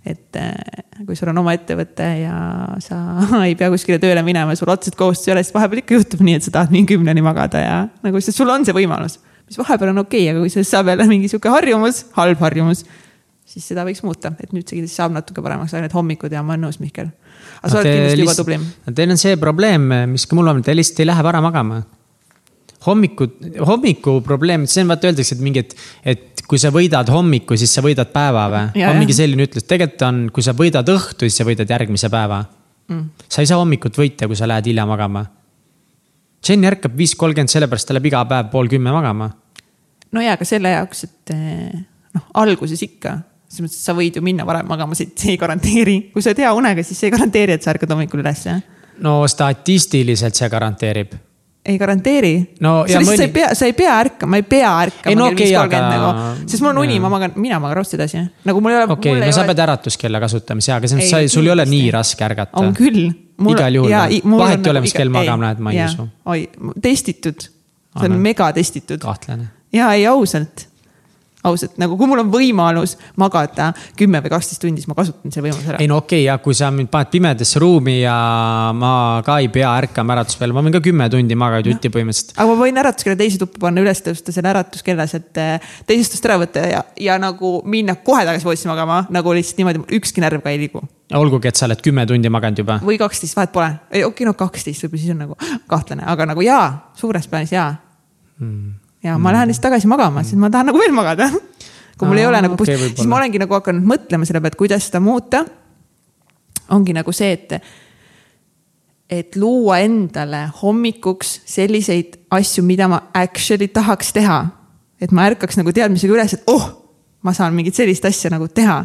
Et eh, kui sul on oma ettevõte ja sa ei pea kuskile tööle minema ja sul otseselt kohustust ei ole, siis vahepeal ikka juhtub nii, et sa tahad mingi kümneni magada ja nagu, sest sul on see võimalus, mis vahepeal on okei okay,, aga kui sellest saab jälle mingi sihuke harjumus, halb harjumus siis seda võiks muuta, et nüüd see kindlasti saab natuke paremaks, aga need hommikud ja ma olen nõus, Mihkel. aga sa oled kindlasti juba tublim. Teil on see probleem, mis ka mul on, te lihtsalt ei lähe vara magama. hommiku, hommiku probleem, see on vaata öeldakse, et mingi, et, et kui sa võidad hommiku, siis sa võidad päeva või? On mingi selline ütlus, tegelikult on, kui sa võidad õhtu, siis sa võidad järgmise päeva mm.. sa ei saa hommikut võita, kui sa lähed hilja magama. Jen ärkab viis kolmkümmend, sellepärast ta läheb iga päev pool kümme magama no ja, aga selle jaoks, et eh, noh, alguses ikka, selles mõttes, et sa võid ju minna varem magama, see ei garanteeri. kui sa oled hea unega, siis see ei garanteeri, et sa ärkad hommikul ülesse. no statistiliselt see garanteerib. Ei garanteeri. No sa mõni- ei pea, sa ei pea ärkama, ei pea ärkama Ei, no kell viis okei, kolmkümmend aga- nagu, sest mul on uni, ma magan, mina magan raudselt edasi. nagu mul ei ole. okei okay,, no sa pead äratuskella kasutama, jaa, aga mõttes sa, sul ei ole nii raske ärgata. on küll. Igal juhul? Vahet ei ole, mis kell magama lähed, ma ei usu. oi, testitud, see on megatestitud. kahtlane. ja ei ausalt, ausalt, nagu kui mul on võimalus magada kümme või kaksteist tundi, siis ma kasutan selle võimaluse ära ei. no okei okay,, jah, kui sa mind paned pimedasse ruumi ja ma ka ei pea ärkama äratuse peale, ma võin ka kümme tundi magada jutti põhimõtteliselt. aga ma võin äratuskella teise tuppa panna, üles tõsta selle äratuskella sealt eh, teisest ära võtta ja, ja nagu minna kohe tagasi voodisse magama, nagu lihtsalt niimoodi, ükski närv ka ei liigu. olgugi, et sa oled kümme tundi maganud juba. või kaksteist, vahet pole. ei, okei okay,, no kaksteist võib-olla siis on nagu kahtlane, aga nagu jaa, suures plaanis jaa Hmm. Ja ma lähen lihtsalt tagasi magama, sest ma tahan nagu veel magada. kui mul ei Aa, ole nagu okay,, siis ma olengi nagu hakanud mõtlema selle pealt, kuidas seda muuta. ongi nagu see, et, et luua endale hommikuks selliseid asju, mida ma actually tahaks teha. et ma ärkaks nagu teadmisega üles, et oh, ma saan mingit sellist asja nagu teha.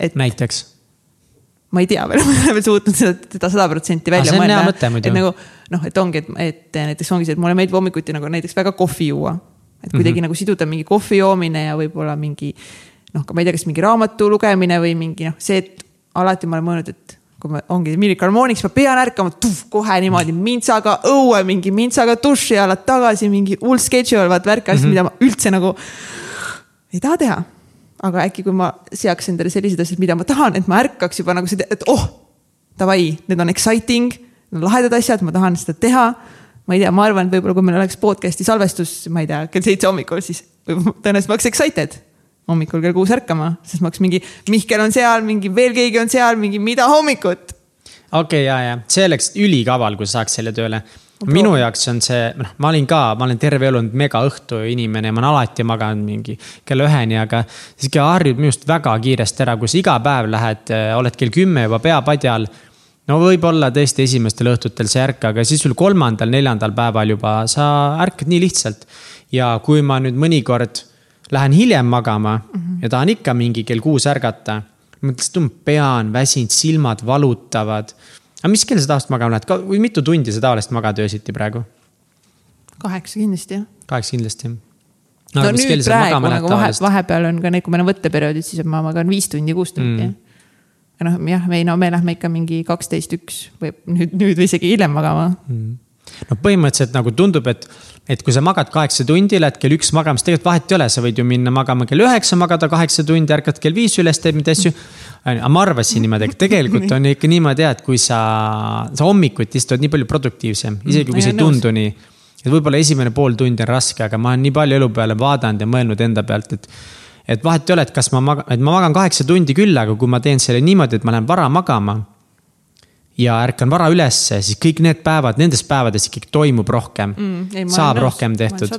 et näiteks. Ma ei tea veel, ma ei ole veel suutnud seda, sada protsenti välja hea mõelda et nagu noh, et ongi, et, et näiteks ongi see, et mulle meeldib hommikuti nagu näiteks väga kohvi juua. et kuidagi mm Mhm. -hmm. nagu siduda mingi kohvi joomine ja võib-olla mingi noh, ma ei tea, kas mingi raamatu lugemine või mingi noh, see, et alati ma olen mõelnud, et kui ma ongi Miracle Morning'is, ma pean ärkama tuff, kohe niimoodi mintsaga õue, mingi mintsaga duši alla tagasi, mingi hull schedule, vaat värk asju mm, -hmm. mida ma üldse nagu ei taha teha. Aga äkki, kui ma seaks endale sellised asjad, mida ma tahan, et ma ärkaks juba nagu seda, et oh, davai, need on exciting, need on lahedad asjad, ma tahan seda teha. ma ei tea, ma arvan, et võib-olla kui meil oleks podcast'i salvestus, ma ei tea, kell seitse hommikul, siis tõenäoliselt ma oleks excited hommikul kell kuus ärkama, sest ma oleks mingi, Mihkel on seal, mingi veel keegi on seal, mingi mida hommikut. okei okay,, ja, ja see oleks ülikaval, kui sa saaks selle tööle. Minu jaoks on see, noh, ma olin ka, ma olen terve elu olnud mega õhtu inimene ma olen alati maganud mingi kella üheni, aga siis ikka harjud minust väga kiiresti ära, kui sa iga päev lähed, oled kell kümme juba peapadjal. no võib-olla tõesti esimestel õhtutel sa ei ärka, aga siis sul kolmandal-neljandal päeval juba sa ärkad nii lihtsalt. ja kui ma nüüd mõnikord lähen hiljem magama mm -hmm. ja tahan ikka mingi kell kuus ärgata mõtlesin, et pean väsinud, silmad valutavad. Aga mis kell sa tavaliselt magama lähed, või mitu tundi sa tavaliselt magad öösiti praegu? kaheksa kindlasti jah. kaheksa kindlasti. no, no nüüd praegu nagu vahe, vahepeal on ka need, kui meil on võtteperioodid, siis ma magan viis tundi, kuus tundi mm.. ja noh, jah, või no me lähme ikka mingi kaksteist, üks või nüüd, nüüd või isegi hiljem magama mm.. no põhimõtteliselt nagu tundub, et, et kui sa magad kaheksa tundi, lähed kell üks magama, siis tegelikult vahet ei ole, sa võid ju minna magama kell üheksa, magada kaheksa tundi, ärkad kell viis üles, teed neid asju. aga ma arvasin niimoodi, aga tegelikult on ikka niimoodi et kui sa, sa hommikuti istud nii palju produktiivsem, isegi kui see ei tundu nii et võib-olla esimene pool tundi on raske, aga ma olen nii palju elu peale vaadanud ja mõelnud enda pealt, et. et vahet ei ole, et kas ma magan, et ma magan kaheksa tundi küll, aga kui ma teen selle niimoodi, et ma lähen vara magama. Ja ärkan vara ülesse, siis kõik need päevad, nendes päevades ikkagi toimub rohkem Mm, saab nõus. rohkem tehtud.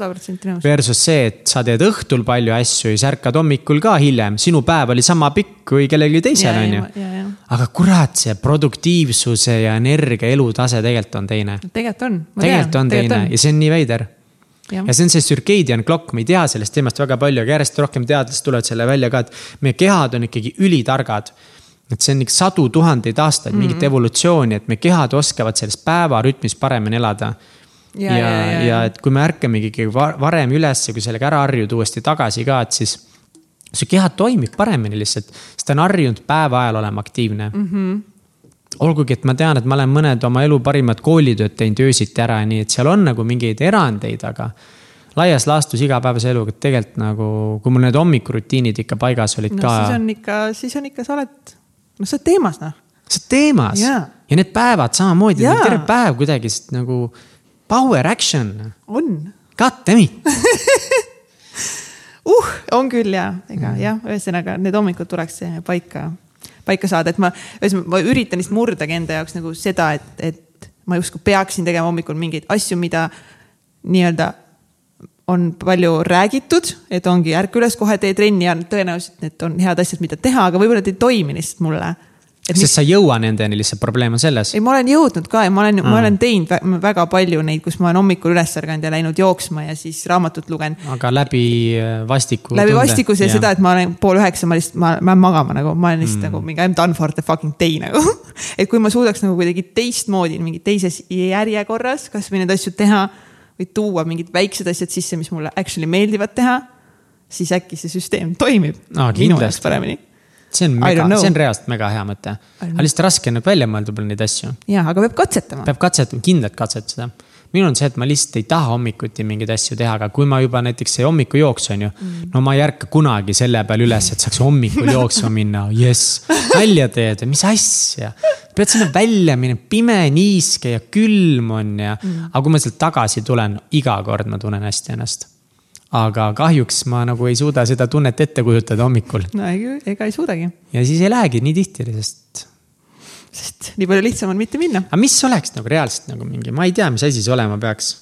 Versus see, et sa teed õhtul palju asju ja siis ärkad hommikul ka hiljem, sinu päev oli sama pikk kui kellelgi teisel, Ja, on ja, ju ja, ja.. aga kurat, see produktiivsuse ja energia elutase tegelikult on teine. tegelikult on. tegelikult on teine ja see on nii veider Jah. ja see on see circadian clock, me ei tea sellest teemast väga palju, aga järjest rohkem teadlased tulevad selle välja ka, et meie kehad on ikkagi ülitargad. Et see on ikka sadu tuhandeid aastaid mingit mm -hmm. evolutsiooni, et meie kehad oskavad selles päevarütmis paremini elada. ja, ja, ja, ja et kui me ärkamegi ikkagi va- varem üles ja kui sellega ära harjud uuesti tagasi ka, et siis su keha toimib paremini lihtsalt, sest ta on harjunud päeva ajal olema aktiivne mm. -hmm olgugi, et ma tean, et ma olen mõned oma elu parimad koolitööd teinud öösiti ära, nii et seal on nagu mingeid erandeid, aga laias laastus igapäevase eluga tegelikult nagu, kui mul need hommikurutiinid ikka paigas olid no ka siis. on ikka, siis on ikka, sa oled, noh, sa oled teemas noh. sa oled teemas Jaa. ja need päevad samamoodi, Jaa. terve päev kuidagi nagu power action, on god damn it. uh, on küll ja, ega mm. jah, ühesõnaga need hommikud tuleks eh, paika, paika saada, et ma, ühesõnaga ma üritan lihtsalt murdagi enda jaoks nagu seda, et, et ma justkui peaksin tegema hommikul mingeid asju, mida nii-öelda on palju räägitud, et ongi ärka üles kohe tee trenni ja tõenäoliselt need on head asjad, mida teha, aga võib-olla need ei toimi lihtsalt mulle. et mis sest sa ei jõua nendeni, lihtsalt probleem on selles ei, ma olen jõudnud ka ja ma olen mm., ma olen teinud vä- väga palju neid, kus ma olen hommikul üles ärganud ja läinud jooksma ja siis raamatut lugenud. aga läbi äh, vastiku. läbi vastikuse ja seda, et ma olen pool üheksa, ma lihtsalt, ma lähen magama nagu, ma olen lihtsalt mm. nagu mingi I m done for the fucking day nagu. et kui ma suudaks nagu kuidagi teistmoodi, mingi teises järjekorras kasvõi neid asju teha või tuua mingid väiksed asjad sisse, mis mulle actually meeldivad teha, siis äkki see süsteem toimib Aa, minu jaoks paremini. see on mega, see on reaalselt mega hea mõte. aga lihtsalt raske on nagu välja mõelda võib-olla neid asju. ja, aga peab katsetama. peab katsetama, kindlalt katsetada. Minul on see, et ma lihtsalt ei taha hommikuti mingeid asju teha, aga kui ma juba näiteks see hommikujooksu on ju mm.. no ma ei ärka kunagi selle peale üles, et saaks hommikul jooksma minna, jess, nalja teed, mis asja. pead sinna välja minema, pime, niiske ja külm on ja mm., aga kui ma sealt tagasi tulen, iga kord ma tunnen hästi ennast aga kahjuks ma nagu ei suuda seda tunnet ette kujutada hommikul. no ega, ega ei suudagi. ja siis ei lähegi nii tihti, sest sest nii palju lihtsam on mitte minna. aga mis oleks nagu reaalselt nagu mingi, ma ei tea, mis asi see olema peaks.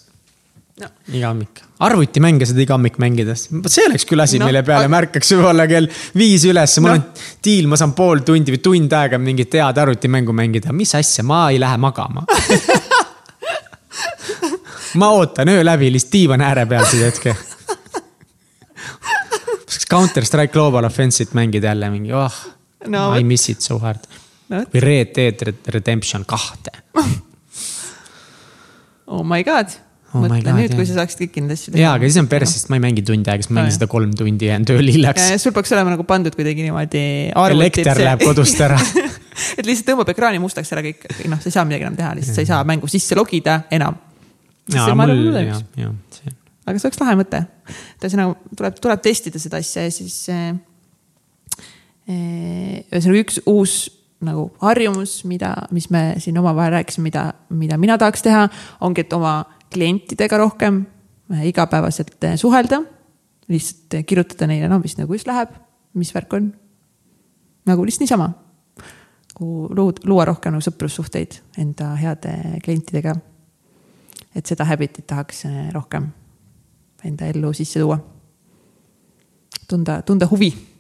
No.. iga hommik, arvutimänge saad iga hommik mängida, see oleks küll asi no,, mille peale aga... märkaks võib-olla kell viis üles, mul no. on diil, ma saan pool tundi või tund aega mingit head arvutimängu mängida, mis asja, ma ei lähe magama. Ma ootan öö läbi lihtsalt diivani ääre peal seda hetke. Counter Strike Global Offensive'it mängida jälle mingi, oh no,, I miss it so hard. Või Red Dead Redemption kahte oh my god oh mõtle nüüd, kui sa saaksid kõiki neid asju teha. jaa, aga siis on perse, sest ma ei mängi tundi aega, siis ma mängin seda kolm tundi ja jään tööl hiljaks. sul peaks olema nagu pandud kuidagi niimoodi. elekter see... läheb kodust ära et lihtsalt tõmbab ekraani mustaks ära kõik, noh, sa ei saa midagi enam teha, lihtsalt sa ei saa mängu sisse logida enam. aga see oleks lahe mõte. et ühesõnaga tuleb, tuleb testida seda asja ja siis äh,. ühesõnaga üks uus nagu harjumus, mida, mis me siin omavahel rääkisime, mida, mida mina tahaks teha, ongi, et oma klientidega rohkem äh, igapäevaselt äh, suhelda. lihtsalt äh, kirjutada neile, no mis nagu just läheb, mis värk on. nagu lihtsalt niisama. luua rohkem nagu sõprussuhteid enda heade klientidega. et seda habit'it tahaks rohkem enda ellu sisse tuua. tunda, tunda huvi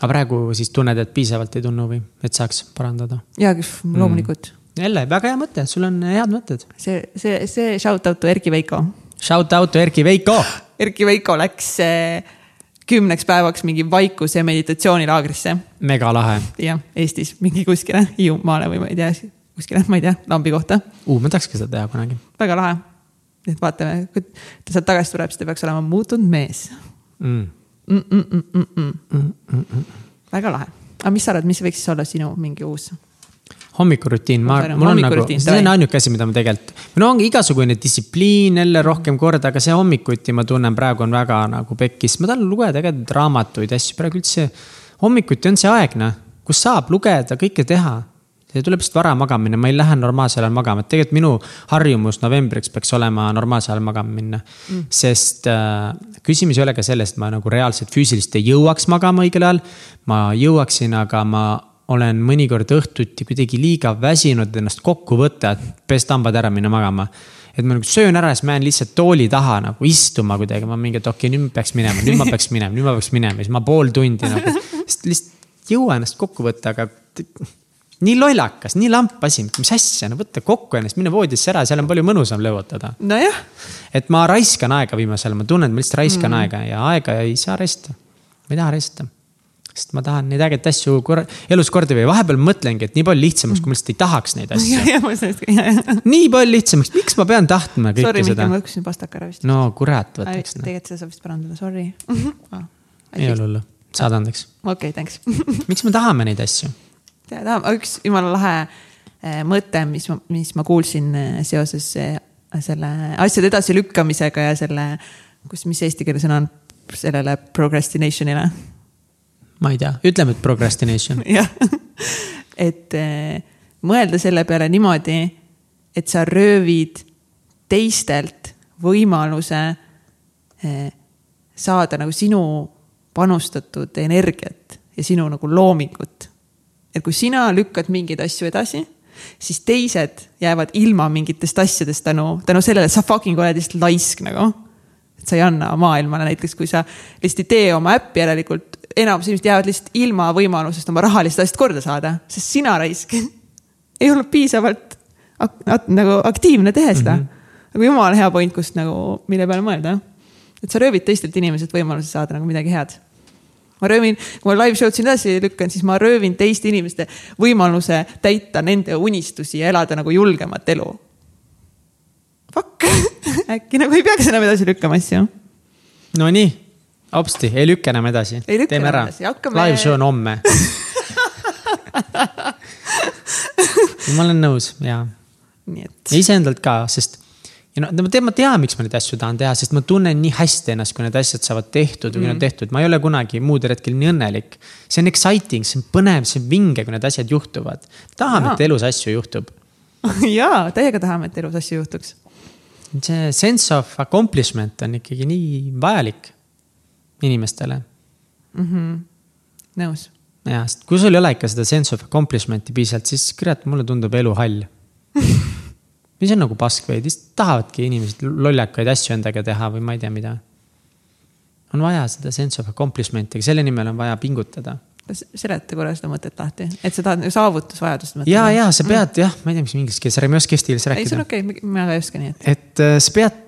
aga praegu siis tunned, et piisavalt ei tunne huvi, et saaks parandada? jaa, loomulikult mm.. jälle väga hea mõte, sul on head mõtted. see, see, see shout out to Erki Veiko. Shout out to Erki Veiko. Erki Veiko läks eh, kümneks päevaks mingi vaikus- ja meditatsioonilaagrisse. mega lahe. jah, Eestis mingi kuskile Hiiumaale või ma ei tea, kuskile, ma ei tea, lambi kohta uh,. ma tahaks ka seda teha kunagi. väga lahe. nii et vaatame, kui ta sealt tagasi tuleb, siis ta peaks olema muutunud mees mm väga lahe, aga mis sa arvad, mis võiks olla sinu mingi uus? hommikurutiin, ma, mul on nagu, see on ainuke asi, mida ma tegelikult, no ongi igasugune distsipliin jälle rohkem korda, aga see hommikuti ma tunnen praegu on väga nagu pekkis, ma tahan lugeda tegelikult raamatuid, asju, praegu üldse. hommikuti on see aeg, noh, kus saab lugeda, kõike teha see tuleb lihtsalt vara magamine, ma ei lähe normaalsel ajal magama, et tegelikult minu harjumus novembriks peaks olema normaalsel ajal magama minna mm.. sest äh, küsimus ei ole ka selles, et ma nagu reaalselt füüsiliselt ei jõuaks magama õigel ajal. ma jõuaksin, aga ma olen mõnikord õhtuti kuidagi liiga väsinud ennast kokku võtta, et pesta hambad ära, minna magama. Et ma nagu söön ära ja siis ma jään lihtsalt tooli taha nagu istuma kuidagi, ma mingi, et okei okay,, nüüd peaks minema, nüüd ma peaks minema, nüüd ma peaks minema, siis ma pool tundi nagu. lihtsalt ei jõua ennast kokku võtta, aga nii lollakas, nii lamp asi, mis asja, no võta kokku ennast, mine voodisse ära, seal on palju mõnusam lõuotada. nojah. et ma raiskan aega viimasel ajal, ma tunnen, et ma lihtsalt raiskan mm. aega ja aega ei saa raisata. ma ei taha raisata. sest ma tahan neid ägedaid asju kor elus korda viia, vahepeal mõtlengi, et nii palju lihtsamaks, kui ma lihtsalt ei tahaks neid asju. nii palju lihtsamaks, miks ma pean tahtma kõike sorry, seda. sorry, ma lükkasin pastaka ära vist. no kurat, võtaks. tegelikult seda saab vist parandada, sorry ei ole hullu, saad andeks. okei okay,, thanks miks me tahame neid asju? Teada, üks jumala lahe eh, mõte, mis ma, mis ma kuulsin eh, seoses eh, selle asjade edasilükkamisega ja selle, kus, mis eesti keeles on sellele procrastination'ile? ma ei tea, ütleme, et procrastination. jah, et mõelda selle peale niimoodi, et sa röövid teistelt võimaluse saada nagu sinu panustatud energiat ja sinu nagu loomingut et kui sina lükkad mingeid asju edasi, siis teised jäävad ilma mingitest asjadest tänu, tänu sellele, et sa fucking oled lihtsalt laisk nagu. et sa ei anna maailmale näiteks, kui sa lihtsalt ei tee oma äppi, järelikult enamus inimesed jäävad lihtsalt ilma võimalusest oma rahalist asjad korda saada, sest sina raisk ei olnud piisavalt ak ak nagu aktiivne tehes seda mm. -hmm. nagu jumala hea point, kust nagu, mille peale mõelda. et sa röövid teistelt inimeselt võimaluse saada nagu midagi head ma röövin, kui ma live show'd siin edasi lükkan, siis ma röövin teiste inimeste võimaluse täita nende unistusi ja elada nagu julgemat elu. Fuck äkki nagu ei peaks enam edasi lükkama asju. Nonii, hopsti, ei lükka enam edasi. teeme ära, hakkame... live show on homme ma olen nõus ja. iseendalt ka, sest ja no ma tean, ma tean, miks ma neid asju tahan teha, sest ma tunnen nii hästi ennast, kui need asjad saavad tehtud või mm. on tehtud, ma ei ole kunagi muudel hetkel nii õnnelik. see on exciting, see on põnev, see on vinge, kui need asjad juhtuvad. tahame, et elus asju juhtub. jaa, täiega tahame, et elus asju juhtuks. see sense of accomplishment on ikkagi nii vajalik inimestele mm. -hmm. nõus. ja, sest kui sul ei ole ikka seda sense of accomplishment'i piisavalt, siis kurat, mulle tundub elu hall mis on nagu pask veidi, siis tahavadki inimesed lollakaid asju endaga teha või ma ei tea, mida. on vaja seda sense of accomplishment'i, aga selle nimel on vaja pingutada seleta korra seda mõtet lahti, et tahad saavutusvajadust ja, ja sa pead mm. jah, ma ei tea, mis inglise keeles, ma oska eesti keeles rääkida. ei, see on okei okay,, mina ka ei oska nii, et. et äh, sa pead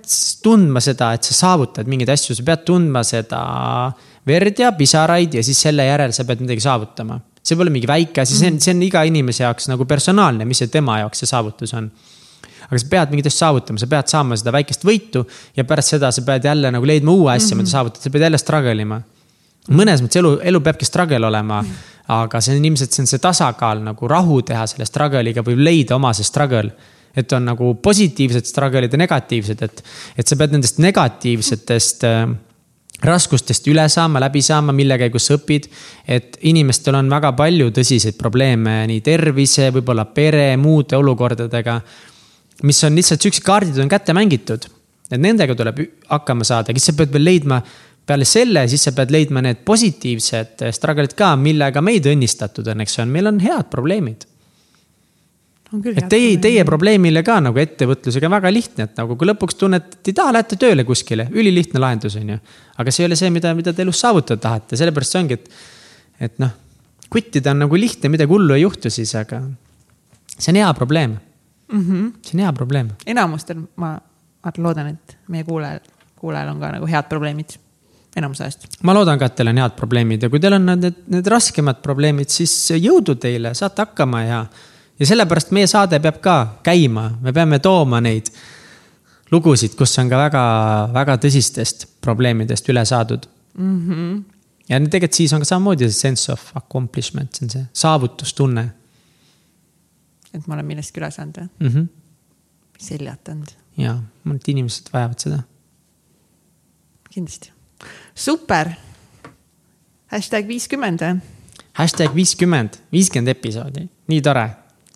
tundma seda, et sa saavutad mingeid asju, sa pead tundma seda verd ja pisaraid ja siis selle järel sa pead midagi saavutama. see pole mingi väike asi, see on, see on iga inimese jaoks nagu personaalne, mis see tema jaoks see saavutus on aga sa pead mingit asja saavutama, sa pead saama seda väikest võitu ja pärast seda sa pead jälle nagu leidma uue asja mm, -hmm. mida saavutada, sa pead jälle struggle ima mõnes mõttes elu, elu peabki struggle olema mm., aga see on ilmselt, see on see tasakaal nagu rahu teha selle struggle'iga või leida oma see struggle. et on nagu positiivsed struggle'id ja negatiivsed, et, et sa pead nendest negatiivsetest äh, raskustest üle saama, läbi saama, mille käigus sa õpid. et inimestel on väga palju tõsiseid probleeme nii tervise, võib-olla pere, muude olukordadega. Mis on lihtsalt siuksed kaardid on kätte mängitud, et nendega tuleb hakkama saada, siis sa pead veel leidma peale selle, siis sa pead leidma need positiivsed struggle'id ka, millega meid õnnistatud õnneks on, meil on head probleemid. et teie, teie probleemile ka nagu ettevõtlusega väga lihtne, et nagu kui lõpuks tunned, et ei taha, lähete tööle kuskile, ülilihtne lahendus on ju. aga see ei ole see, mida, mida te elus saavutada tahate, sellepärast see ongi, et, et noh, quit ida on nagu lihtne, midagi hullu ei juhtu siis, aga see on hea probleem mm. -hmm. see on hea probleem. enamustel ma, ma loodan, et meie kuulajal, kuulajal on ka nagu head probleemid enamus ajast. ma loodan ka, et teil on head probleemid ja kui teil on need, need raskemad probleemid, siis jõudu teile, saate hakkama ja. ja sellepärast meie saade peab ka käima, me peame tooma neid lugusid, kus on ka väga-väga tõsistest probleemidest üle saadud mm. -hmm. ja tegelikult siis on ka samamoodi see sense of accomplishment, see on see saavutustunne. Et ma olen millestki üle saanud või mm -hmm.? seljatanud. ja, mõned inimesed vajavad seda. kindlasti super. hashtag viiskümmend või? hashtag viiskümmend, viiskümmend episoodi, nii tore.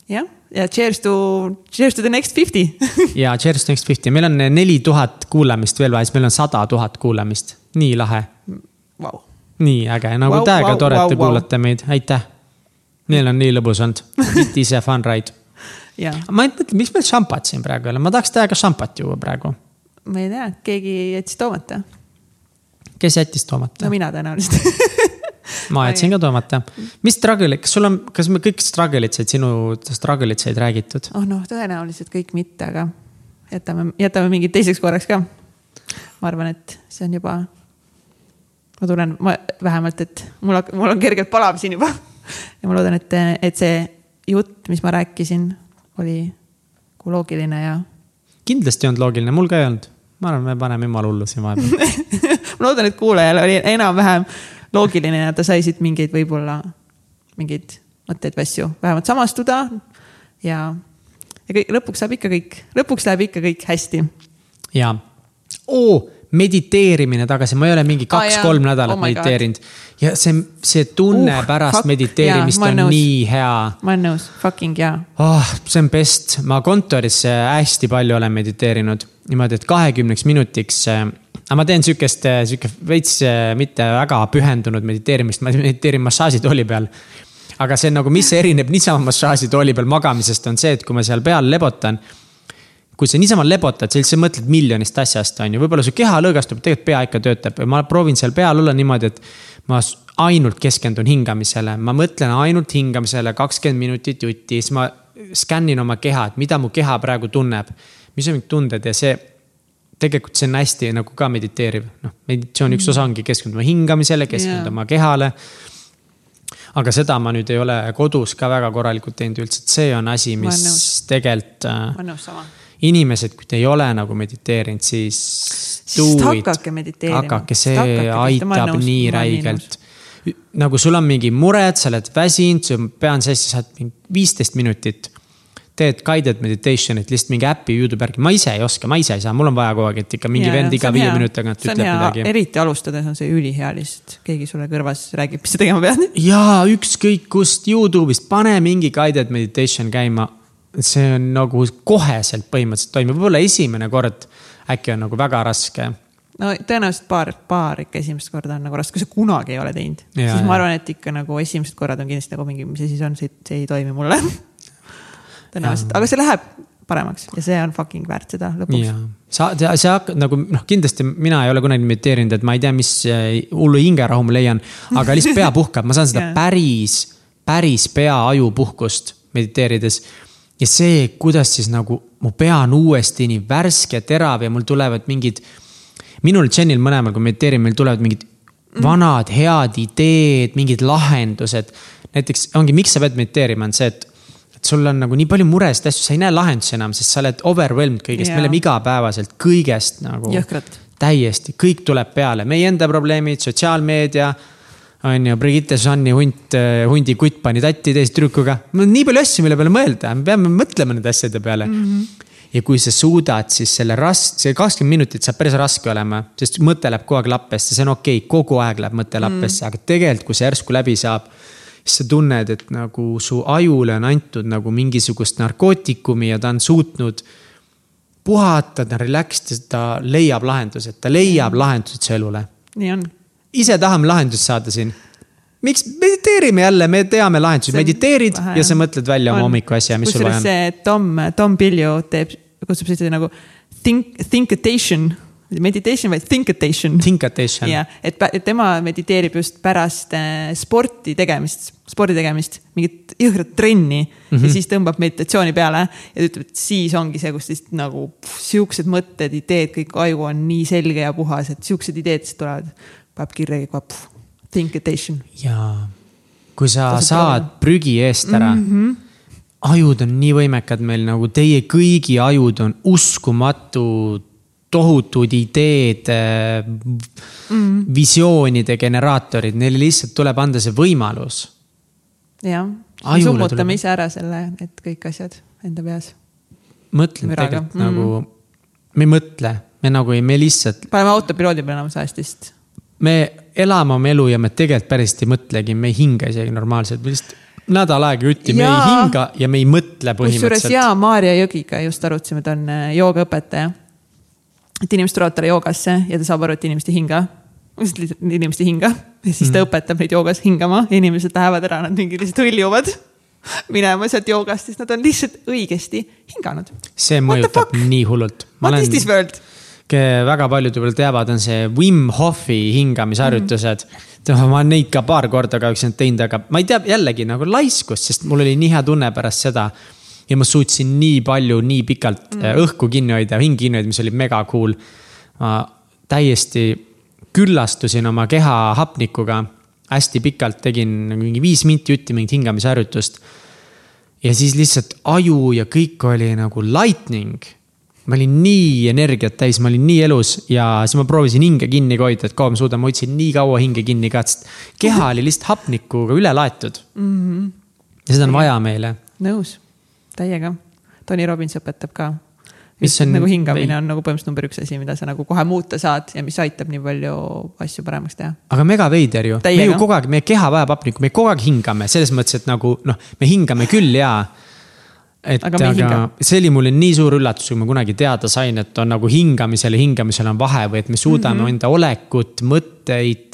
jah, ja cheers to, cheers to the next fifty ja cheers to next fifty, meil on neli tuhat kuulamist veel vaja, siis meil on sada tuhat kuulamist, nii lahe wow.. nii äge, nagu wow, täiega wow, tore, et te wow, kuulate wow. meid, aitäh. Meil on nii lõbus olnud, it is a fun ride Ja. ma ei mõtle, miks meil šampat siin praegu ei ole, ma tahaks täiega šampat juua praegu. ma ei tea, keegi jättis toomata kes jättis toomata? no mina tõenäoliselt ma jätsin ka toomata. mis struggle'id, kas sul on, kas me kõik struggle'id said, sinu struggle'id said räägitud? oh noh, tõenäoliselt kõik mitte, aga jätame, jätame mingid teiseks korraks ka. ma arvan, et see on juba, ma tunnen, ma vähemalt, et mul, mul on kergelt palav siin juba. Ja ma loodan, et, et see jutt, mis ma rääkisin, oli loogiline ja. kindlasti ei olnud loogiline, mul ka ei olnud ma arvan, me paneme jumala hullu siin vahepeal ma loodan, et kuulajal oli enam-vähem loogiline ja ta sai siit mingeid võib-olla, mingeid mõtteid või asju vähemalt samastuda. ja, ja kõik, lõpuks saab ikka kõik, lõpuks läheb ikka kõik hästi. ja oo mediteerimine tagasi, ma ei ole mingi kaks-kolm ah, nädalat oh mediteerinud. ja see, see tunne uh, pärast fuck, mediteerimist yeah, on nõus. nii hea. ma olen nõus, fucking jaa oh,. see on best, ma kontoris hästi palju olen mediteerinud niimoodi, et kahekümneks minutiks äh, aga ma teen sihukest, äh, sihuke veits äh, mitte väga pühendunud mediteerimist, ma mediteerin massaažitooli peal. aga see on nagu, mis erineb niisama massaažitooli peal magamisest, on see, et kui ma seal peal lebotan kui sa niisama lebotad, sa mõtled miljonist asjast, on ju, võib-olla su keha lõõgastub, tegelikult pea ikka töötab ja ma proovin seal peal olla niimoodi, et. ma ainult keskendun hingamisele, ma mõtlen ainult hingamisele kakskümmend minutit jutti, siis ma skännin oma keha, et mida mu keha praegu tunneb. mis on mingid tunded ja see, tegelikult see on hästi nagu ka mediteeriv, noh, meditsiooni üks osa ongi keskenduda hingamisele, keskenduda yeah. kehale aga seda ma nüüd ei ole kodus ka väga korralikult teinud üldse, et see on asi, mis tegelikult. ma olen nõus sama inimesed, kui te ei ole nagu mediteerinud, siis. hakake mediteerima. hakake, see aitab nii räigelt. nagu sul on mingi mured, sa oled väsinud, su pea on sassi, saad mingi viisteist minutit. teed guided meditation'it lihtsalt mingi äpi Youtube järgi, ma ise ei oska, ma ise ei saa, mul on vaja kogu aeg, et ikka mingi Jaa, vend iga viie minuti tagant ütleb midagi. eriti alustades on see ülihea lihtsalt, keegi sulle kõrvas räägib, mis sa tegema pead. jaa, ükskõik kust Youtube'ist, pane mingi guided meditation käima. See on nagu koheselt põhimõtteliselt toimib, võib-olla esimene kord äkki on nagu väga raske. no tõenäoliselt paar, paar ikka esimest korda on nagu raske, kui sa kunagi ei ole teinud. Siis ma arvan, et ikka nagu esimesed korrad on kindlasti nagu mingi, mis asi see on, see, see ei toimi mulle. tõenäoliselt, aga see läheb paremaks ja see on fucking väärt seda lõpuks. sa, sa, hakkad nagu noh, kindlasti mina ei ole kunagi mediteerinud, et ma ei tea, mis äh, hullu hingerahu ma leian, aga lihtsalt pea puhkab, ma saan seda päris, päris pea-aju puhkust mediteerides. Ja see, kuidas siis nagu mu pea on uuesti nii värske, terav ja mul tulevad mingid, minul, Jenil mõlemal, kui mediteerime, meil tulevad mingid vanad head ideed, mingid lahendused. näiteks ongi, miks sa pead mediteerima, on see, et et sul on nagu nii palju muresid asju, sa ei näe lahendusi enam, sest sa oled overwhelmed kõigest me oleme igapäevaselt kõigest nagu. Jõhkralt. täiesti, kõik tuleb peale, meie enda probleemid, sotsiaalmeedia. On ju, Brigitte Susanni hunt, hundi kutt pani tatti teise tüdrukuga. mul on nii palju asju, mille peale mõelda, me peame mõtlema nende asjade peale mm. -hmm. ja kui sa suudad, siis selle ras-, see kakskümmend minutit saab päris raske olema, sest mõte läheb kogu aeg lappesse, see on okei okay,, kogu aeg läheb mõte lappesse mm., aga tegelikult, kui see järsku läbi saab siis sa tunned, et nagu su ajule on antud nagu mingisugust narkootikumi ja ta on suutnud puhata, ta on relaxed, ta leiab lahendused, ta leiab lahendused su elule. nii on. Ise tahame lahendust saada siin. miks mediteerime jälle, me teame lahendusi, mediteerid vähe, ja sa mõtled välja oma On. hommikuasja, mis sul vaja on. see Tom, Tom Pilju teeb, kutsub seda nagu think, thinkatation, meditation, vaid thinkatation. Thinkatation. jah, et et tema mediteerib just pärast äh, sporti tegemist, spordi tegemist, mingit jõhkrat trenni mm Mhm. -hmm. ja siis tõmbab meditatsiooni peale ja ta ütleb, et siis ongi see, kus siis nagu siuksed mõtted, ideed, kõik aju on nii selge ja puhas, et siuksed ideed siis tulevad. Paneb kirja kõik, pff, thinkatation. jaa, kui sa Tasub saad proovida. prügi eest ära mm. -hmm. ajud on nii võimekad meil nagu teie kõigi ajud on uskumatu, tohutud ideed mm. -hmm. visioonide generaatorid, neile lihtsalt tuleb anda see võimalus. jah, Ajule summutame ise ära selle, need kõik asjad enda peas. mõtlen Müraga. tegelikult mm. -hmm. nagu, me ei mõtle, me nagu ei, me lihtsalt, paneme autopiloodi peale enamus ajast vist. Me elame oma elu ja me tegelikult päriselt ei mõtlegi, me ei hinga isegi normaalselt, me lihtsalt nädal aega jutti, me ei hinga ja me ei mõtle kusjuures põhimõtteliselt. jaa, Maarja Jõgiga just arutasime, ta on äh, joogaõpetaja. et inimesed tulevad talle joogasse ja ta saab aru, et inimesed ei hinga. lihtsalt inimesed ei hinga ja siis ta õpetab neid joogas hingama ja inimesed lähevad ära, nad mingi lihtsalt hõljuvad minema sealt joogast, sest nad on lihtsalt õigesti hinganud. see mõjutab nii hullult. What is this world? Väga paljud võib-olla teavad, on see Wim Hofi hingamisharjutused mm.. ma olen neid ka paar korda kahjuks teinud, aga ma ei tea, jällegi nagu laiskust, sest mul oli nii hea tunne pärast seda. ja ma suutsin nii palju, nii pikalt mm. õhku kinni hoida, hinge kinni hoida, mis oli mega cool. ma täiesti küllastusin oma keha hapnikuga hästi pikalt, tegin mingi viis minti jutti mingit hingamisharjutust. ja siis lihtsalt aju ja kõik oli nagu lightning ma olin nii energiat täis, ma olin nii elus ja siis ma proovisin hinge kinni hoida, et kaua ma suudan, ma hoidsin nii kaua hinge kinni ka, sest keha oli lihtsalt hapnikuga üle laetud mm. -hmm. ja seda on vaja meile. nõus, täiega. Tony Robbins õpetab ka. Mis on- nagu hingamine on nagu põhimõtteliselt number üks asi, mida sa nagu kohe muuta saad ja mis aitab nii palju asju paremaks teha. aga mega veider ju, me ju kogu aeg, meie keha vajab hapnikku, me kogu aeg hingame, selles mõttes, et nagu noh, me hingame küll ja. Et Aga ei hinga. see oli mulle nii suur üllatus, kui ma kunagi teada sain, et on nagu hingamisel ja hingamisel on vahe või et me suudame mm -hmm. enda olekut, mõtteid.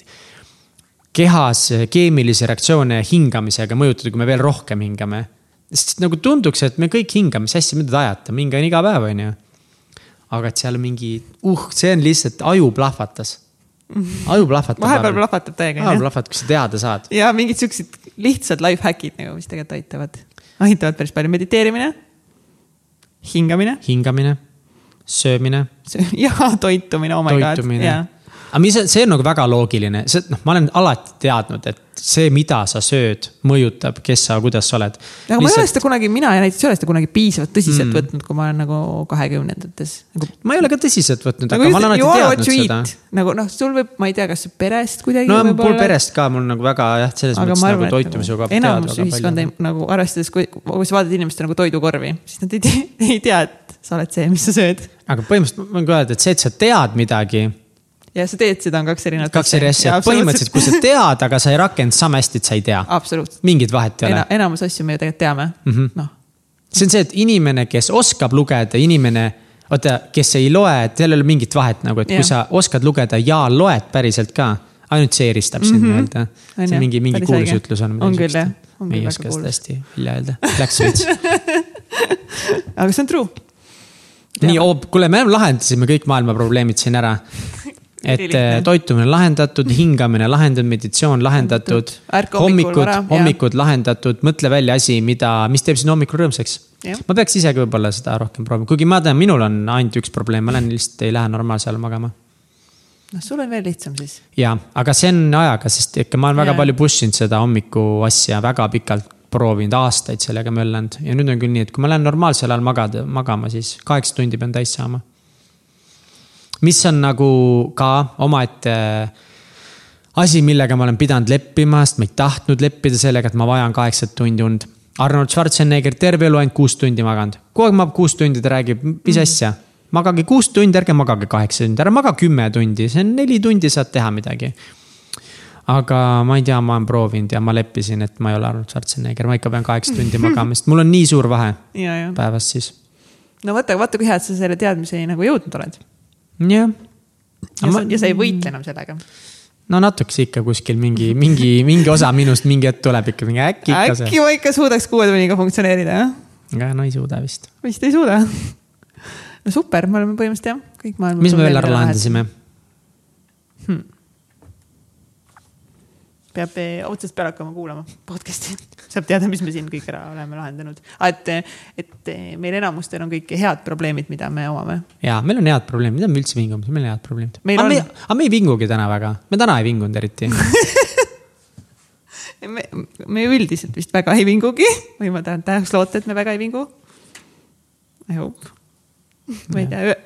kehas keemilisi reaktsioone hingamisega mõjutada, kui me veel rohkem hingame. sest nagu tunduks, et me kõik hingame, mis asja, mida te ajate, ma hingan iga päev, on ju. aga et seal mingi, uh, see on lihtsalt, aju plahvatas. aju plahvatab. vahepeal plahvatab täiega, onju. plahvatab, kui sa teada saad. ja mingid siuksed lihtsad life hack'id nagu, mis tegelikult aitavad, aitavad päris palju, mediteerimine. hingamine hingamine, söömine, ja toitumine, oh my god, Toitumine. jaa. Aga mis, see on nagu väga loogiline, see, noh, ma olen alati teadnud, et see, mida sa sööd, mõjutab, kes sa, kuidas sa oled. aga ma ei ole seda kunagi, mina ja näiteks ei ole seda kunagi piisavalt tõsiselt mm. võtnud, kui ma olen nagu kahekümnendates nagu ma ei ole ka tõsiselt võtnud, nagu aga ma olen alati teadnud seda nagu noh, sul võib, ma ei tea, kas perest kuidagi no mul võib-olla- perest ka, mul nagu väga jah, selles aga mõttes nagu arvan, toitumise et koha nagu, pealt enamus ühiskond ei nagu arvestades, kui, kui sa vaatad inimeste nagu toidukorvi, siis nad ei tea, ei tea, et sa oled see, mis sa sööd. aga põhimõtteliselt ma võin ka öelda, et see, et sa tead midagi, ja sa teed seda, on kaks erinevat kaks eri asja, põhimõtteliselt, kui sa tead, aga sa ei rakenda sama hästi, et sa ei tea. mingit vahet ei ole. enamus asju me ju tegelikult teame mm. -hmm., noh. see on see, et inimene, kes oskab lugeda, inimene, oota, kes ei loe, et seal ei ole mingit vahet nagu, et kui Jah. sa oskad lugeda ja loed päriselt ka, ainult see eristab sind Mhm. nii-öelda. On see on mingi, mingi kuulus õige. ütlus on. On küll, jah. Ei oska seda hästi välja öelda, läks veits. aga see on true. nii, kuule, me lahendasime kõik maailma probleemid siin ära. et eh, toitumine lahendatud, hingamine lahendatud, meditsioon lahendatud. Hommikud hommikud lahendatud, mõtle välja asi, mida, mis teeb sinu hommikul rõõmsaks ma peaks isegi võib-olla seda rohkem proovima, kuigi ma tean, minul on ainult üks probleem, ma lähen lihtsalt ei lähe normaalse ajal magama. noh, sul on veel lihtsam siis. ja, aga see on ajaga, sest ikka ma olen väga Jaa. palju push inud seda hommiku asja väga pikalt proovinud, aastaid sellega möllanud ja nüüd on küll nii, et kui ma lähen normaalsel ajal magada, magama, siis kaheksa tundi pean täis saama. Mis on nagu ka omaette asi, millega ma olen pidanud leppima, sest ma ei tahtnud leppida sellega, et ma vajan kaheksat tundi und. Arnold Schwarzenegger terve elu ainult kuus tundi maganud, kogu aeg magab kuus tundi, ta räägib, mis asja. magage kuus tundi, ärge magage kaheksa tundi, ära maga kümme tundi, see on neli tundi, saad teha midagi aga ma ei tea, ma olen proovinud ja ma leppisin, et ma ei ole Arnold Schwarzenegger, ma ikka pean kaheksa tundi magama, sest mul on nii suur vahe ja, ja. päevas siis. no vaata, vaata, kui hea, et sa selle teadmiseni nagu jõudnud oled. jah. ja sa, ja sa ei võitle enam sellega. no natukese ikka kuskil mingi, mingi, mingi osa minust mingi hetk tuleb ikka mingi äkki ikka äkki see. ma ikka suudaks kuue tunniga funktsioneerida, jah? aga no ei suuda vist. vist ei suuda. no super, me oleme põhimõtteliselt jah, kõik maailma. mis me veel ära lahendasime? Peab eh, otsast peale hakkama kuulama podcast'i, saab teada, mis me siin kõik ära oleme lahendanud. et, et eh, meil enamustel on kõik head probleemid, mida me omame. jaa, meil on head probleemid, mida me üldse vingume, meil on head probleemid. Aga on. me, aga me ei vingugi täna väga, me täna ei vingunud eriti. me, me üldiselt vist väga ei vingugi või ma tahan, tahaks loota, et me väga ei vingu. I hope. ma ei tea,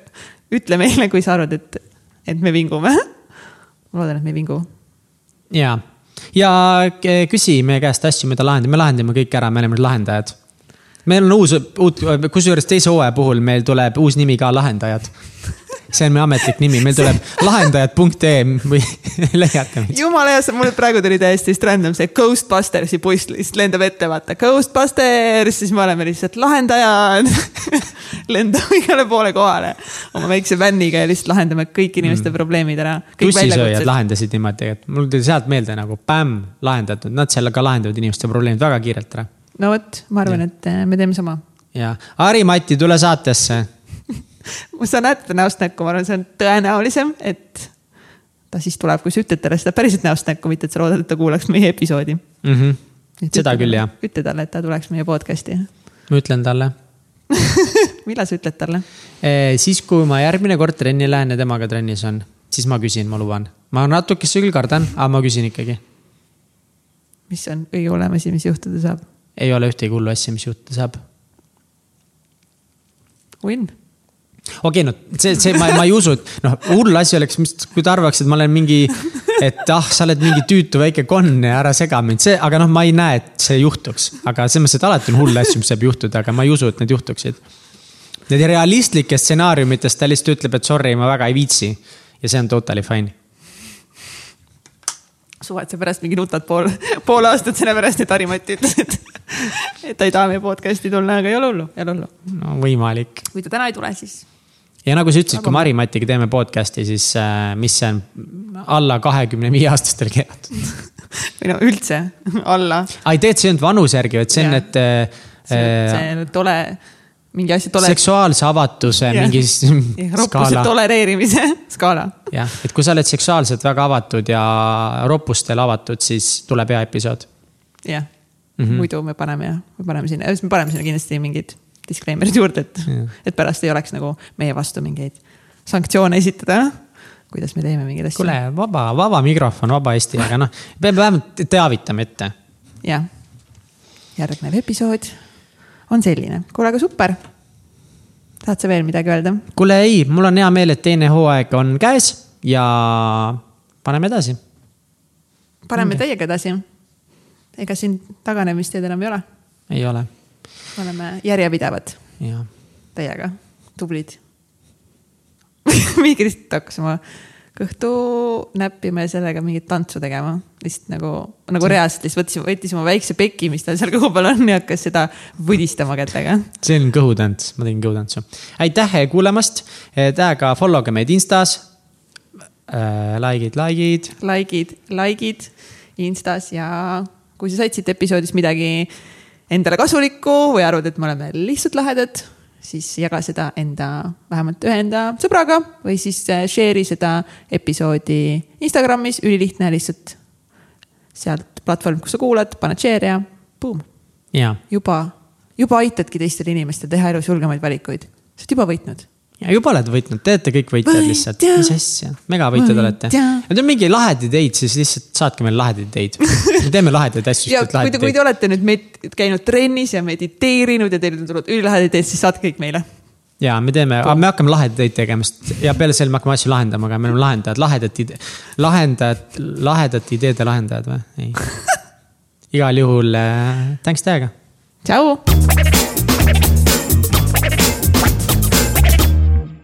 ütle meile, kui sa arvad, et, et me vingume. ma loodan, et me ei vingu. jaa, ja k- küsi meie käest asju, mida lahendada, me lahendame kõik ära, me oleme lahendajad. meil on uus, uut, kusjuures teise hooaja puhul meil tuleb uus nimi ka, lahendajad. See on meie ametlik nimi, meil tuleb lahendajad.ee või leiate meid. jumala hea, mul praegu tuli täiesti random see Ghostbustersi buss lihtsalt lendab ette, vaata Ghostbusters, siis me oleme lihtsalt lahendajad. lendame igale poole kohale oma väikse vänniga ja lihtsalt lahendame kõik inimeste mm. probleemid ära. bussisööjad lahendasid niimoodi, et mul tuli sealt meelde nagu pämm, lahendatud, nad seal ka lahendavad inimeste probleemid väga kiirelt ära. no vot, ma arvan, et eh, me teeme sama. ja Harri-Mati, tule saatesse. Sa näed teda näost näkku, ma arvan, see on tõenäolisem, et ta siis tuleb, kui sa ütled talle seda päriselt näost näkku, mitte et sa loodad, et ta kuulaks meie episoodi. Mhm. seda küll jah, ütle talle, et ta tuleks meie podcast'i. ma ütlen talle. millal sa ütled talle? siis, kui ma järgmine kord trenni lähen ja temaga trennis on, siis ma küsin, ma luban. ma natukese küll kardan, aga ma küsin ikkagi. mis on kõige hullem asi, mis juhtuda saab? ei ole ühtegi hullu asja, mis juhtuda saab. Win. Okei okay,, no see, see, ma, ma ei usu, et noh, hull asi oleks, mis, kui ta arvaks, et ma olen mingi, et ah, sa oled mingi tüütu väike konn ja ära sega mind, see, aga noh, ma ei näe, et see juhtuks. aga selles mõttes, et alati on hulle asju, mis saab juhtuda, aga ma ei usu, et need juhtuksid. Need realistlikest stsenaariumitest ta lihtsalt ütleb, et sorry, ma väga ei viitsi. ja see on totally fine. sa pärast mingi nutad pool, pool aastat sellepärast, et Harimati ütles, et, et ta ei taha meie podcast'i tulla, aga ei ole hullu, ei ole hullu. no võimalik. kui ta täna ei tule, siis ja nagu sa ütlesid, kui Mari-Matiga teeme podcast'i, siis äh, mis see on alla kahekümne viie aastastel keelatud. või no üldse alla. ai, tegelikult see ei olnud vanuse järgi, vaid see on, et äh, see tole, mingi asi tole. seksuaalse avatuse Jah. mingi skaala. tolereerimise skaala. jah, et kui sa oled seksuaalselt väga avatud ja roppustel avatud, siis tuleb hea episood. jah, Mhm. muidu me paneme jah, me paneme sinna, me paneme sinna kindlasti mingid disclaimer'id juurde, et Jah., et pärast ei oleks nagu meie vastu mingeid sanktsioone esitada. kuidas me teeme mingeid asju. kuule, vaba, vaba mikrofon, vaba Eesti, aga noh, peame vähemalt teavitama ette. jah, järgnev episood on selline, kuule aga super. tahad sa veel midagi öelda? kuule, ei, mul on hea meel, et teine hooaeg on käes ja paneme edasi. paneme täiega edasi. ega siin taganemisteed enam ei ole, ei ole, oleme järjepidevad jah. täiega, tublid. mingi lihtsalt hakkas oma kõhtu näppima ja sellega mingit tantsu tegema, lihtsalt nagu, nagu reaalselt lihtsalt võttis, võttis oma väikse peki, mis tal seal kõhu peal on ja hakkas seda vudistama kätega. see on kõhutants, ma tegin kõhutantsu. aitäh kuulamast, tähega follow ge meid Instas äh,. Like'id, like'id, likeid, likeid Instas ja kui sa said siit episoodist midagi endale kasulikku või arvad, et me oleme lihtsalt lahedad, siis jaga seda enda, vähemalt ühe enda sõbraga või siis äh, share'i seda episoodi Instagramis, ülilihtne lihtsalt sealt platvorm, kus sa kuulad, paned share ja boom, juba, juba aitadki teistel inimestel teha elus julgemaid valikuid. sa oled juba võitnud. Ja juba oled võitnud, te olete kõik võitjad lihtsalt, mis asja, megavõitjad olete. Teil on mingi lahedaid ideid, siis lihtsalt saatke meile lahedaid ideid. me teeme lahedaid asju, ja kui te, kui te ideid. olete nüüd med- käinud trennis ja mediteerinud ja teil on tulnud ülilahedad ideed, siis saatke kõik meile ja me teeme, me hakkame lahedaid ideid tegema, sest ja peale selle me hakkame asju lahendama, aga me oleme lahendajad, lahedad ide-, lahendajad, lahedate ideede lahendajad või? ei. igal juhul äh, thanks täiega tšau.